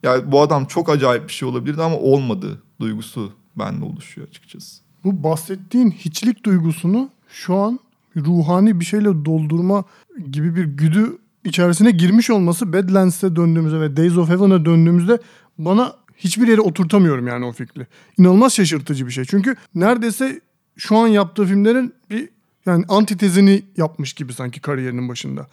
ya bu adam çok acayip bir şey olabilirdi ama olmadı duygusu bende oluşuyor açıkçası. Bu bahsettiğin hiçlik duygusunu şu an ruhani bir şeyle doldurma gibi bir güdü içerisine girmiş olması Badlands'e döndüğümüzde ve Days of Heaven'a döndüğümüzde bana hiçbir yere oturtamıyorum yani o fikri. İnanılmaz şaşırtıcı bir şey. Çünkü neredeyse şu an yaptığı filmlerin bir yani antitezini yapmış gibi sanki kariyerinin başında.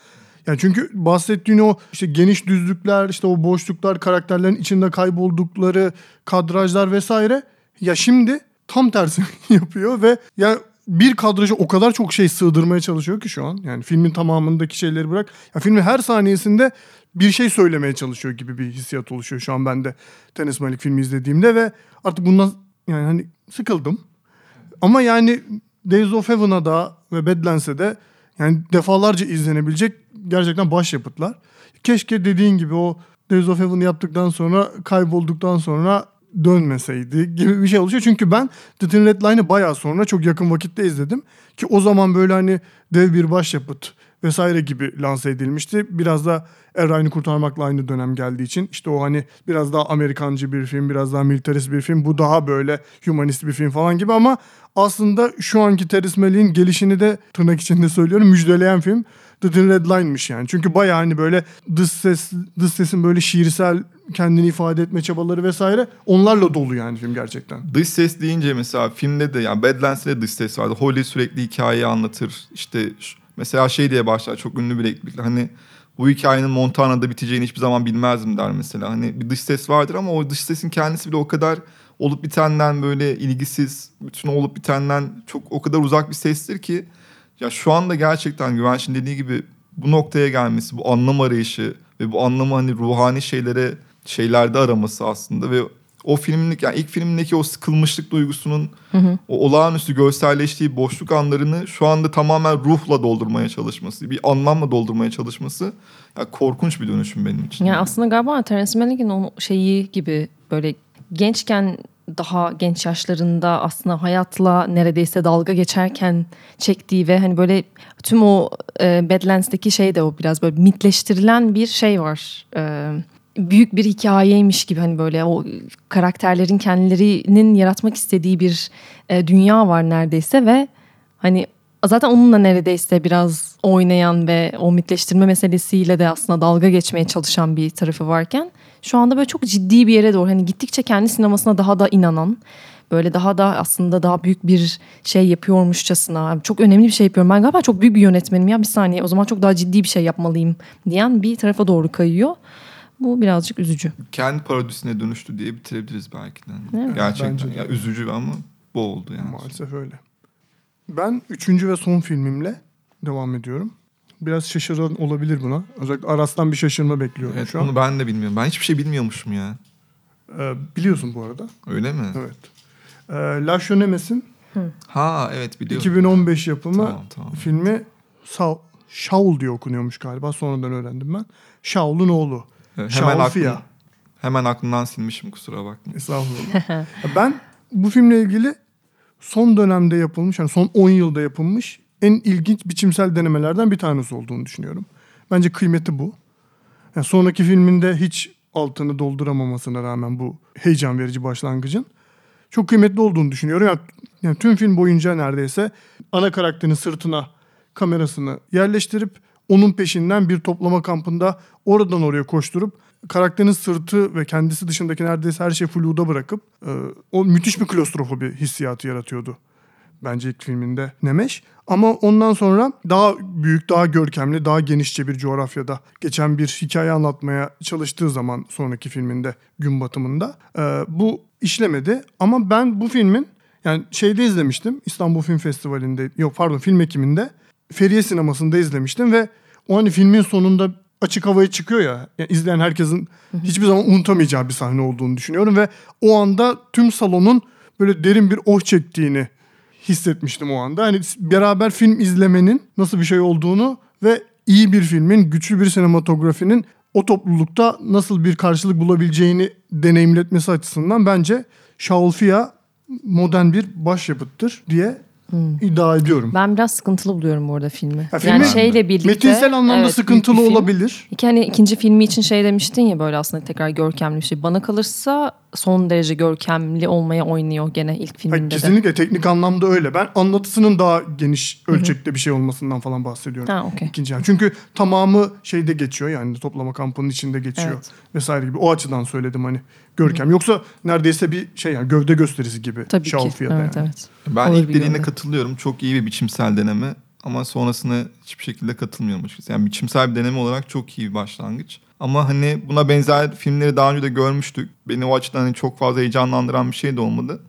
Yani çünkü bahsettiğin o işte geniş düzlükler, işte o boşluklar, karakterlerin içinde kayboldukları kadrajlar vesaire. Ya şimdi tam tersini *laughs* yapıyor ve yani bir kadraja o kadar çok şey sığdırmaya çalışıyor ki şu an. Yani filmin tamamındaki şeyleri bırak. Ya filmin her saniyesinde bir şey söylemeye çalışıyor gibi bir hissiyat oluşuyor şu an bende. Tenis Malik filmi izlediğimde ve artık bundan yani hani sıkıldım. Ama yani Days of Heaven'a da ve Badlands'e de yani defalarca izlenebilecek gerçekten başyapıtlar. Keşke dediğin gibi o Days of Heaven'ı yaptıktan sonra kaybolduktan sonra dönmeseydi gibi bir şey oluşuyor. Çünkü ben The Thin Red Line'ı bayağı sonra çok yakın vakitte izledim. Ki o zaman böyle hani dev bir başyapıt vesaire gibi lanse edilmişti. Biraz da Eray'ını kurtarmakla aynı dönem geldiği için işte o hani biraz daha Amerikancı bir film, biraz daha militarist bir film. Bu daha böyle humanist bir film falan gibi ama aslında şu anki Terence Malick'in gelişini de tırnak içinde söylüyorum müjdeleyen film The Thin Red Line'mış yani. Çünkü bayağı hani böyle dış ses dış sesin böyle şiirsel kendini ifade etme çabaları vesaire onlarla dolu yani film gerçekten. Dış ses deyince mesela filmde de yani Badlands'te de dış ses vardı. Holly sürekli hikayeyi anlatır. İşte mesela şey diye başlar çok ünlü bir replikle hani bu hikayenin Montana'da biteceğini hiçbir zaman bilmezdim der mesela. Hani bir dış ses vardır ama o dış sesin kendisi bile o kadar olup bitenden böyle ilgisiz, bütün olup bitenden çok o kadar uzak bir sestir ki ya şu anda gerçekten Güvenç'in dediği gibi bu noktaya gelmesi, bu anlam arayışı ve bu anlamı hani ruhani şeylere şeylerde araması aslında ve o filmlik yani ilk filmindeki o sıkılmışlık duygusunun o olağanüstü görselleştiği boşluk anlarını şu anda tamamen ruhla doldurmaya çalışması, bir anlamla doldurmaya çalışması ya korkunç bir dönüşüm benim için. Yani aslında galiba Terence Malick'in o şeyi gibi böyle gençken daha genç yaşlarında aslında hayatla neredeyse dalga geçerken çektiği ve hani böyle tüm o e, Badlands'taki şey de o biraz böyle mitleştirilen bir şey var. E, büyük bir hikayeymiş gibi hani böyle o karakterlerin kendilerinin yaratmak istediği bir e, dünya var neredeyse ve hani zaten onunla neredeyse biraz oynayan ve o mitleştirme meselesiyle de aslında dalga geçmeye çalışan bir tarafı varken şu anda böyle çok ciddi bir yere doğru hani gittikçe kendi sinemasına daha da inanan böyle daha da aslında daha büyük bir şey yapıyormuşçasına çok önemli bir şey yapıyorum ben galiba çok büyük bir yönetmenim ya bir saniye o zaman çok daha ciddi bir şey yapmalıyım diyen bir tarafa doğru kayıyor. Bu birazcık üzücü. Kendi parodisine dönüştü diye bitirebiliriz belki de. Evet. Gerçekten Bence de. ya üzücü ama bu oldu yani. Maalesef öyle. Ben üçüncü ve son filmimle devam ediyorum. biraz şaşıran olabilir buna. Özellikle Aras'tan bir şaşırma bekliyorum Evet şu an. bunu ben de bilmiyorum. Ben hiçbir şey bilmiyormuşum ya. Ee, biliyorsun bu arada. Öyle mi? Evet. Ee, La Chaunemes'in Ha evet biliyorum. 2015 yapımı Tamam tamam. filmi Sa Shaul diye okunuyormuş galiba. Sonradan öğrendim ben. Shaul'un oğlu. Hemen aklım, hemen aklımdan silmişim kusura bakma. Estağfurullah. *laughs* ben bu filmle ilgili son dönemde yapılmış, yani son 10 yılda yapılmış en ilginç biçimsel denemelerden bir tanesi olduğunu düşünüyorum. Bence kıymeti bu. Yani sonraki filminde hiç altını dolduramamasına rağmen bu heyecan verici başlangıcın çok kıymetli olduğunu düşünüyorum. Yani, yani tüm film boyunca neredeyse ana karakterin sırtına kamerasını yerleştirip onun peşinden bir toplama kampında oradan oraya koşturup karakterin sırtı ve kendisi dışındaki neredeyse her şeyi fluda bırakıp e, o müthiş bir klostrofobi hissiyatı yaratıyordu. Bence ilk filminde Nemeş. Ama ondan sonra daha büyük, daha görkemli, daha genişçe bir coğrafyada geçen bir hikaye anlatmaya çalıştığı zaman sonraki filminde Gün Batımı'nda e, bu işlemedi. Ama ben bu filmin yani şeyde izlemiştim İstanbul Film Festivali'nde yok pardon film ekiminde Feriye Sineması'nda izlemiştim ve o hani filmin sonunda açık havaya çıkıyor ya yani izleyen herkesin hiçbir zaman unutamayacağı bir sahne olduğunu düşünüyorum ve o anda tüm salonun böyle derin bir oh çektiğini hissetmiştim o anda. Hani beraber film izlemenin nasıl bir şey olduğunu ve iyi bir filmin, güçlü bir sinematografinin o toplulukta nasıl bir karşılık bulabileceğini deneyimletmesi açısından bence Shaul Fia modern bir başyapıttır diye iddia ediyorum. Ben biraz sıkıntılı buluyorum bu arada filmi. Ya filmi- yani şeyle birlikte. Metinsel anlamda evet, sıkıntılı film. olabilir. İki hani ikinci filmi için şey demiştin ya böyle aslında tekrar görkemli bir şey. Bana kalırsa son derece görkemli olmaya oynuyor gene ilk filminde Hayır, de. kesinlikle teknik anlamda öyle. Ben anlatısının daha geniş ölçekte bir şey olmasından falan bahsediyorum. Ha okey. İkinci yani. Çünkü tamamı şeyde geçiyor yani toplama kampının içinde geçiyor Evet. vesaire gibi. O açıdan söyledim hani görkem. Yoksa neredeyse bir şey yani gövde gösterisi gibi. Tabii ki. Evet yani. evet. Ben Olur ilk dediğine katılıyorum. Çok iyi bir biçimsel deneme. Ama sonrasında hiçbir şekilde katılmıyorum açıkçası. Yani biçimsel bir deneme olarak çok iyi bir başlangıç. Ama hani buna benzer filmleri daha önce de görmüştük. Beni o açıdan hani çok fazla heyecanlandıran bir şey de olmadı.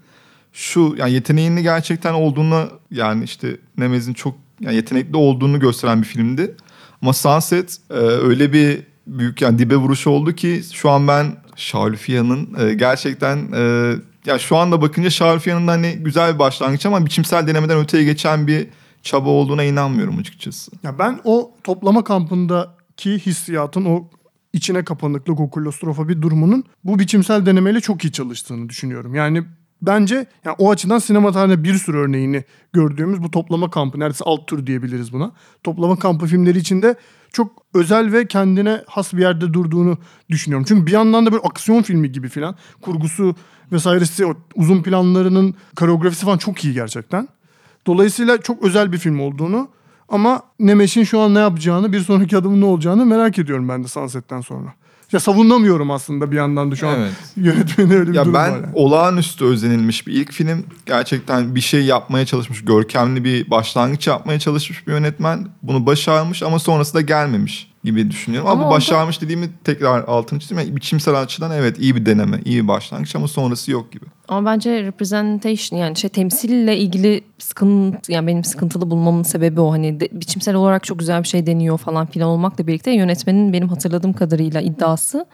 Şu yani yeteneğini gerçekten olduğunu yani işte Nemez'in çok yani yetenekli olduğunu gösteren bir filmdi. Ama Sunset e, öyle bir büyük yani dibe vuruşu oldu ki şu an ben Şarlüfiya'nın e, gerçekten e, ya şu anda bakınca Şarlüfiya'nın da hani güzel bir başlangıç ama biçimsel denemeden öteye geçen bir çaba olduğuna inanmıyorum açıkçası. Ya ben o toplama kampındaki hissiyatın o içine kapanıklık, o klostrofobi durumunun bu biçimsel denemeyle çok iyi çalıştığını düşünüyorum. Yani bence yani o açıdan sinema tarihinde bir sürü örneğini gördüğümüz bu toplama kampı, neredeyse alt tür diyebiliriz buna. Toplama kampı filmleri içinde çok özel ve kendine has bir yerde durduğunu düşünüyorum. Çünkü bir yandan da böyle aksiyon filmi gibi filan kurgusu vesairesi uzun planlarının koreografisi falan çok iyi gerçekten. Dolayısıyla çok özel bir film olduğunu ama Nemes'in şu an ne yapacağını, bir sonraki adımın ne olacağını merak ediyorum ben de Sunset'ten sonra. Ya savunamıyorum aslında bir yandan da şu an Evet. *laughs* yönetmeni öyle bir Ya durum ben var. Yani. olağanüstü özenilmiş bir ilk film. Gerçekten bir şey yapmaya çalışmış, görkemli bir başlangıç yapmaya çalışmış bir yönetmen. Bunu başarmış ama sonrası da gelmemiş gibi düşünüyorum. Ama, Ama bu orada- başarmış dediğimi tekrar altını çizeyim. Yani biçimsel açıdan evet iyi bir deneme, iyi bir başlangıç ama sonrası yok gibi. Ama bence representation yani şey temsille ilgili sıkıntı yani benim sıkıntılı bulmamın sebebi o hani de- biçimsel olarak çok güzel bir şey deniyor falan filan olmakla birlikte yönetmenin benim hatırladığım kadarıyla iddiası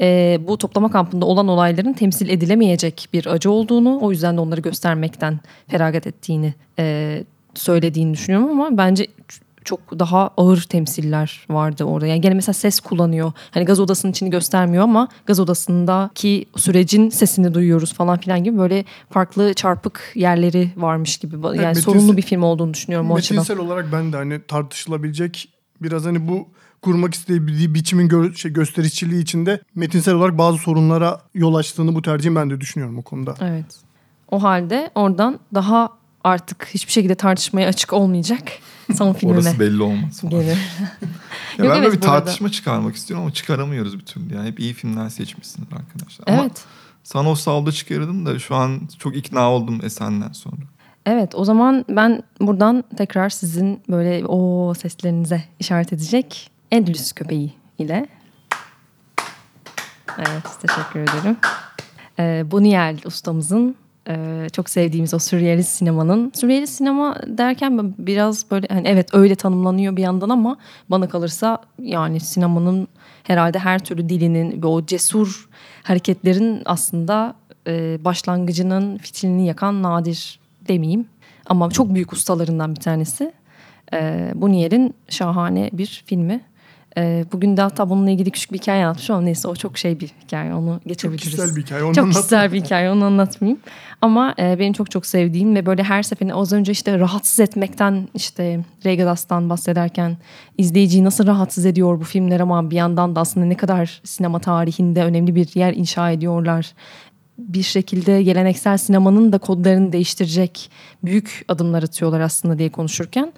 e, bu toplama kampında olan olayların temsil edilemeyecek bir acı olduğunu o yüzden de onları göstermekten feragat ettiğini e, söylediğini düşünüyorum ama bence çok daha ağır temsiller vardı orada. Yani gene mesela ses kullanıyor. Hani gaz odasının içini göstermiyor ama gaz odasındaki sürecin sesini duyuyoruz falan filan gibi böyle farklı çarpık yerleri varmış gibi. Yani Evet, sorunlu bir film olduğunu düşünüyorum o açıdan. Metinsel olarak ben de hani tartışılabilecek biraz hani bu kurmak istediği biçimin gö- şey, gösterişçiliği içinde metinsel olarak bazı sorunlara yol açtığını bu tercihin ben de düşünüyorum o konuda. Evet. O halde oradan daha artık hiçbir şekilde tartışmaya açık olmayacak son filmine Orası belli olmaz. falan. gelir. *laughs* Ya Yok, ben evet, bir bu arada. tartışma çıkarmak istiyorum ama çıkaramıyoruz bir türlü. Yani hep iyi filmler seçmişsiniz arkadaşlar. Ama Evet. sana o salda çıkardım da şu an çok ikna oldum Esen'den sonra. Evet o zaman ben buradan tekrar sizin böyle o seslerinize işaret edecek Endülüs köpeği ile. Evet teşekkür ederim. Ee, Boniel ustamızın Ee, çok sevdiğimiz o sürrealist sinemanın. Sürrealist sinema derken biraz böyle hani evet öyle tanımlanıyor bir yandan ama bana kalırsa yani sinemanın herhalde her türlü dilinin ve o cesur hareketlerin aslında e, başlangıcının fitilini yakan nadir demeyeyim. Ama çok büyük ustalarından bir tanesi. E, Bunier'in şahane bir filmi. E, bugün de hatta bununla ilgili küçük bir hikaye anlatmış ama neyse o çok şey bir hikaye onu Çok geçebiliriz. kişisel bir hikaye. Onu Çok anlat. kişisel bir hikaye onu anlatmayayım. Ama e, benim çok çok sevdiğim ve böyle her seferinde az önce işte rahatsız etmekten işte Regalas'tan bahsederken izleyiciyi nasıl rahatsız ediyor bu filmler ama bir yandan da aslında ne kadar sinema tarihinde önemli bir yer inşa ediyorlar. Bir şekilde geleneksel sinemanın da kodlarını değiştirecek büyük adımlar atıyorlar aslında diye konuşurken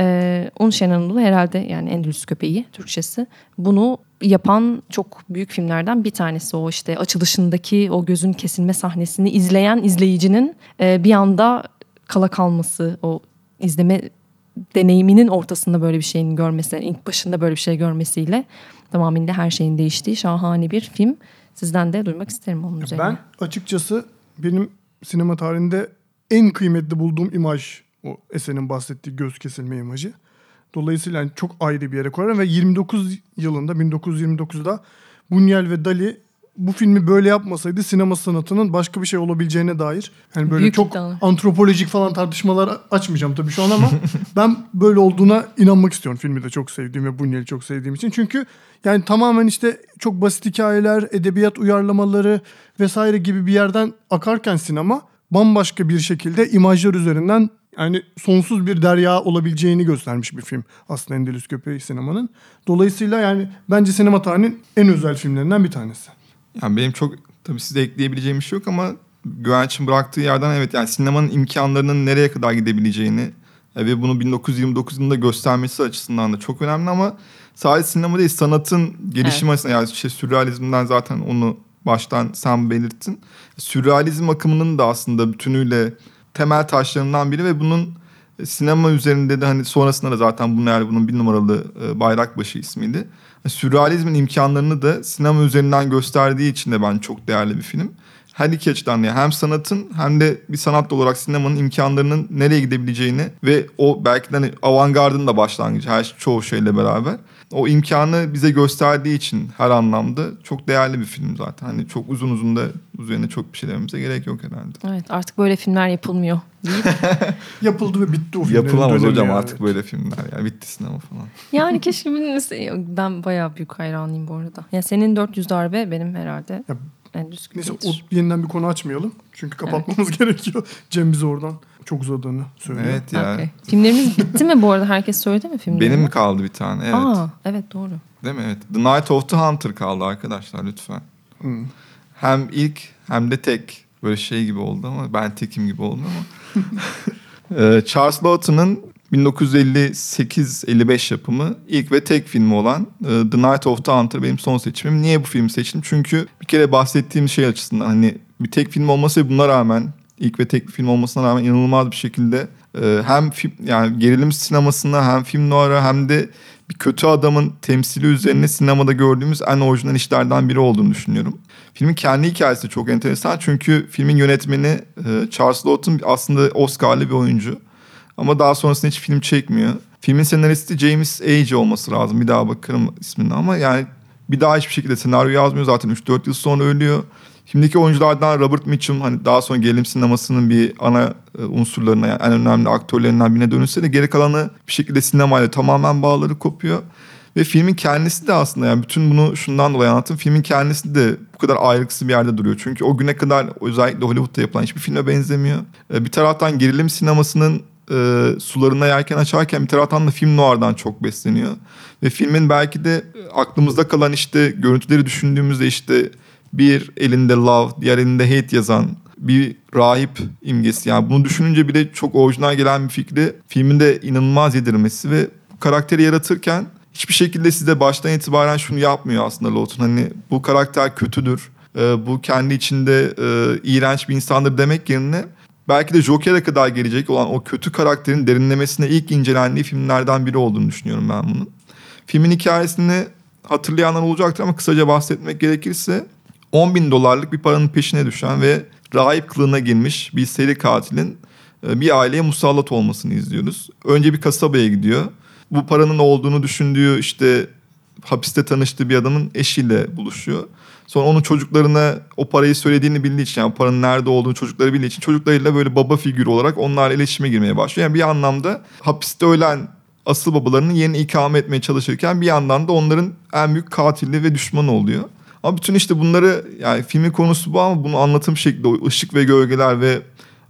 ee, Un Şen Anadolu herhalde yani Endülüs Köpeği Türkçesi. Bunu yapan çok büyük filmlerden bir tanesi o işte açılışındaki o gözün kesilme sahnesini izleyen izleyicinin e, bir anda kala kalması o izleme deneyiminin ortasında böyle bir şeyin görmesi, ilk başında böyle bir şey görmesiyle tamamıyla her şeyin değiştiği şahane bir film. Sizden de duymak isterim onun üzerine. Ben açıkçası benim sinema tarihinde en kıymetli bulduğum imaj o Esen'in bahsettiği göz kesilme imajı. Dolayısıyla yani çok ayrı bir yere koyarım ve 29 yılında 1929'da Buñuel ve Dali bu filmi böyle yapmasaydı sinema sanatının başka bir şey olabileceğine dair yani böyle Büyük çok iddialar. antropolojik falan tartışmalar açmayacağım tabii şu an ama *laughs* ben böyle olduğuna inanmak istiyorum. Filmi de çok sevdiğim ve Buñuel'i çok sevdiğim için. Çünkü yani tamamen işte çok basit hikayeler, edebiyat uyarlamaları vesaire gibi bir yerden akarken sinema bambaşka bir şekilde imajlar üzerinden yani sonsuz bir derya olabileceğini göstermiş bir film aslında Endülüs Köpeği sinemanın. Dolayısıyla yani bence sinema tarihinin en özel filmlerinden bir tanesi. Yani benim çok tabii size ekleyebileceğim bir şey yok ama Güvenç'in bıraktığı yerden evet yani sinemanın imkanlarının nereye kadar gidebileceğini e, ve bunu 1929 yılında göstermesi açısından da çok önemli ama sadece sinema değil sanatın gelişimi açısından yani işte sürrealizmden zaten onu baştan sen belirttin. Sürrealizm akımının da aslında bütünüyle temel taşlarından biri ve bunun e, sinema üzerinde de hani sonrasında da zaten bunun yani bunun bir numaralı e, bayrakbaşı ismiydi. Sürrealizmin imkanlarını da sinema üzerinden gösterdiği için de ben çok değerli bir film. Her iki açıdan yani hem sanatın hem de bir sanat olarak sinemanın imkanlarının nereye gidebileceğini ve o belki de hani avantgardın da başlangıcı her çoğu şeyle beraber o imkanı bize gösterdiği için her anlamda çok değerli bir film zaten. Hani çok uzun uzun da üzerine çok bir şey dememize gerek yok herhalde. Evet artık böyle filmler yapılmıyor deyip *laughs* Yapıldı ve bitti o filmlerin Yapılamaz hocam yani. artık böyle filmler. Yani bitti sinema falan. Yani keşke. Ben bayağı büyük hayranıyım bu arada. Ya senin 400 darbe benim herhalde Ya, en düzgün. Neyse o yeniden bir konu açmayalım. Çünkü kapatmamız *laughs* gerekiyor. Cem bize oradan çok uzadığını söylüyor. Evet ya. Okey. Filmlerimiz bitti mi bu arada? Herkes söyledi mi filmleri? Benim mi kaldı bir tane? Evet. Aa, evet doğru. Değil mi? Evet. The Night of the Hunter kaldı arkadaşlar lütfen. Hmm. Hem ilk hem de tek böyle şey gibi oldu ama ben tekim gibi oldum ama. *laughs* Ee, Charles Lawton'ın 1958-55 yapımı ilk ve tek filmi olan e, The Night of the Hunter benim son seçimim. Niye bu filmi seçtim? Çünkü bir kere bahsettiğim şey açısından hani bir tek film olması buna rağmen ilk ve tek film olmasına rağmen inanılmaz bir şekilde e, hem film yani gerilim sinemasına hem film noir'a hem de bir kötü adamın temsili üzerine sinemada gördüğümüz en orijinal işlerden biri olduğunu düşünüyorum. Filmin kendi hikayesi çok enteresan çünkü filmin yönetmeni e, Charles Lawton aslında Oscar'lı bir oyuncu. Ama daha sonrasında hiç film çekmiyor. Filmin senaristi James Age olması lazım. Bir daha bakarım ismine ama yani bir daha hiçbir şekilde senaryo yazmıyor. Zaten 3-4 yıl sonra ölüyor. Filmdeki oyunculardan Robert Mitchum hani daha sonra gerilim sinemasının bir ana e, unsurlarına yani en önemli aktörlerinden birine dönülse de geri kalanı bir şekilde sinemayla tamamen bağları kopuyor. Ve filmin kendisi de aslında yani bütün bunu şundan dolayı anlattım. Filmin kendisi de bu kadar ayrıksı bir yerde duruyor. Çünkü o güne kadar özellikle Hollywood'da yapılan hiçbir filme benzemiyor. E, Bir taraftan gerilim sinemasının e, sularına yelken açarken bir taraftan da film noir'dan çok besleniyor. Ve filmin belki de aklımızda kalan işte görüntüleri düşündüğümüzde işte bir elinde love, diğer elinde hate yazan bir rahip imgesi. Yani bunu düşününce bile çok orijinal gelen bir fikri filmin de inanılmaz yedirmesi ve karakteri yaratırken hiçbir şekilde size baştan itibaren şunu yapmıyor aslında Lawton. Hani bu karakter kötüdür, e, bu kendi içinde e, iğrenç bir insandır demek yerine belki de Joker'e kadar gelecek olan o kötü karakterin derinlemesine ilk incelendiği filmlerden biri olduğunu düşünüyorum ben bunun. Filmin hikayesini hatırlayanlar olacaktır ama kısaca bahsetmek gerekirse 10 bin dolarlık bir paranın peşine düşen ve rahip kılığına girmiş bir seri katilin e, bir aileye musallat olmasını izliyoruz. Önce bir kasabaya gidiyor. Bu paranın olduğunu düşündüğü işte hapiste tanıştığı bir adamın eşiyle buluşuyor. Sonra onun çocuklarına o parayı söylediğini bildiği için yani paranın nerede olduğunu çocukları bildiği için çocuklarıyla böyle baba figürü olarak onlarla iletişime girmeye başlıyor. Yani bir anlamda hapiste ölen asıl babalarının yerini ikame etmeye çalışırken bir yandan da onların en büyük katili ve düşmanı oluyor. Ama bütün işte bunları yani filmin konusu bu ama bunu anlatım şekli, ışık ve gölgeler ve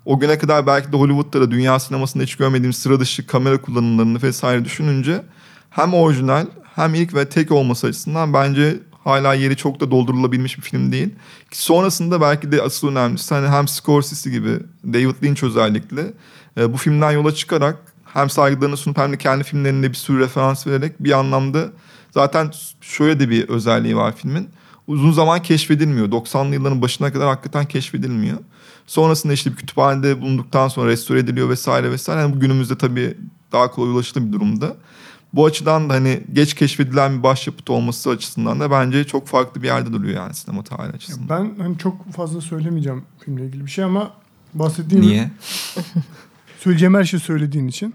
o güne kadar belki de Hollywood'da da dünya sinemasında hiç görmediğimiz sıra dışı kamera kullanımlarını vesaire düşününce hem orijinal hem ilk ve tek olması açısından bence hala yeri çok da doldurulabilmiş bir film değil. Sonrasında belki de asıl önemlisi hani hem Scorsese gibi David Lynch özellikle e, bu filmden yola çıkarak hem saygılarını sunup hem de kendi filmlerinde bir sürü referans vererek bir anlamda zaten şöyle de bir özelliği var filmin. Uzun zaman keşfedilmiyor. 90'lı yılların başına kadar hakikaten keşfedilmiyor. Sonrasında işte bir kütüphanede bulunduktan sonra restore ediliyor vesaire vesaire. Yani bu günümüzde tabii daha kolay ulaşılır bir durumda. Bu açıdan da hani geç keşfedilen bir başyapıt olması açısından da bence çok farklı bir yerde duruyor yani sinema tarihi açısından. Ben hani çok fazla söylemeyeceğim filmle ilgili bir şey ama bahsettiğim Niye? *laughs* söyleyeceğim her şeyi söylediğin için.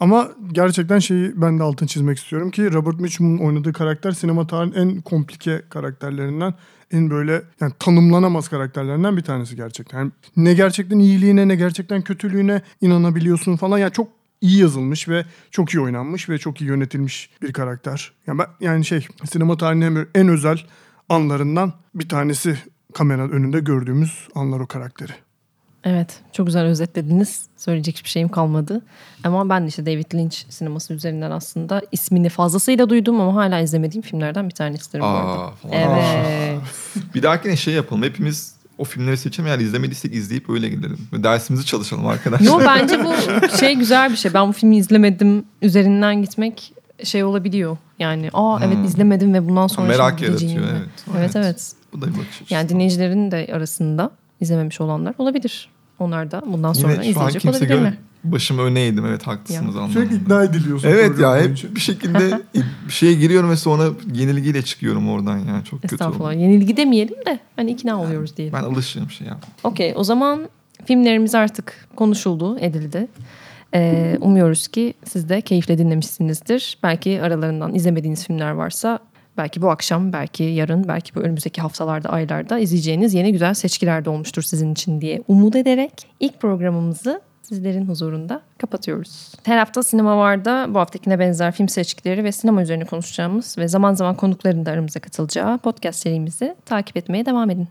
Ama gerçekten şeyi ben de altını çizmek istiyorum ki Robert Mitchum'un oynadığı karakter sinema tarihinin en komplike karakterlerinden en böyle yani tanımlanamaz karakterlerinden bir tanesi gerçekten. Yani ne gerçekten iyiliğine ne gerçekten kötülüğüne inanabiliyorsun falan. Yani çok iyi yazılmış ve çok iyi oynanmış ve çok iyi yönetilmiş bir karakter. Yani ben, yani şey sinema tarihinin en özel anlarından bir tanesi kamera önünde gördüğümüz anlar o karakteri. Evet çok güzel özetlediniz. Söyleyecek hiçbir şeyim kalmadı. Ama ben de işte David Lynch sineması üzerinden aslında ismini fazlasıyla duydum ama hala izlemediğim filmlerden bir tanesidir bu arada. Aa. Evet. Bir dahakine şey yapalım. Hepimiz o filmleri seçelim. Eğer izlemediysek izleyip öyle gidelim. Ve dersimizi çalışalım arkadaşlar. Yo bence bu şey güzel bir şey. Ben bu filmi izlemedim üzerinden gitmek şey olabiliyor. Yani aa evet Hmm. izlemedim ve bundan sonra Merak yaratıyor. mi? Evet. Evet evet. Bu da bir bakış açısı. Yani dinleyicilerin de arasında izlememiş olanlar olabilir. Onlar da bundan sonra Yine izleyecek kimse olabilirler. Başımı öne eğdim. Evet haklısınız anlamında. Sürekli ikna ediliyorsun. Evet ya boyunca. hep bir şekilde *laughs* bir şeye giriyorum ve sonra yenilgiyle çıkıyorum oradan yani çok kötü Estağfurullah. oldu. Yenilgi demeyelim de hani ikna oluyoruz diyelim. Ben alışığım şey ya. Okey o zaman filmlerimiz artık konuşuldu, edildi. Ee, umuyoruz ki siz de keyifle dinlemişsinizdir. Belki aralarından izlemediğiniz filmler varsa belki bu akşam, belki yarın, belki bu önümüzdeki haftalarda, aylarda izleyeceğiniz yeni güzel seçkiler de olmuştur sizin için diye umut ederek ilk programımızı sizlerin huzurunda kapatıyoruz. Her hafta Sinema Var'da bu haftakine benzer film seçkileri ve sinema üzerine konuşacağımız ve zaman zaman konukların da aramıza katılacağı podcast serimizi takip etmeye devam edin.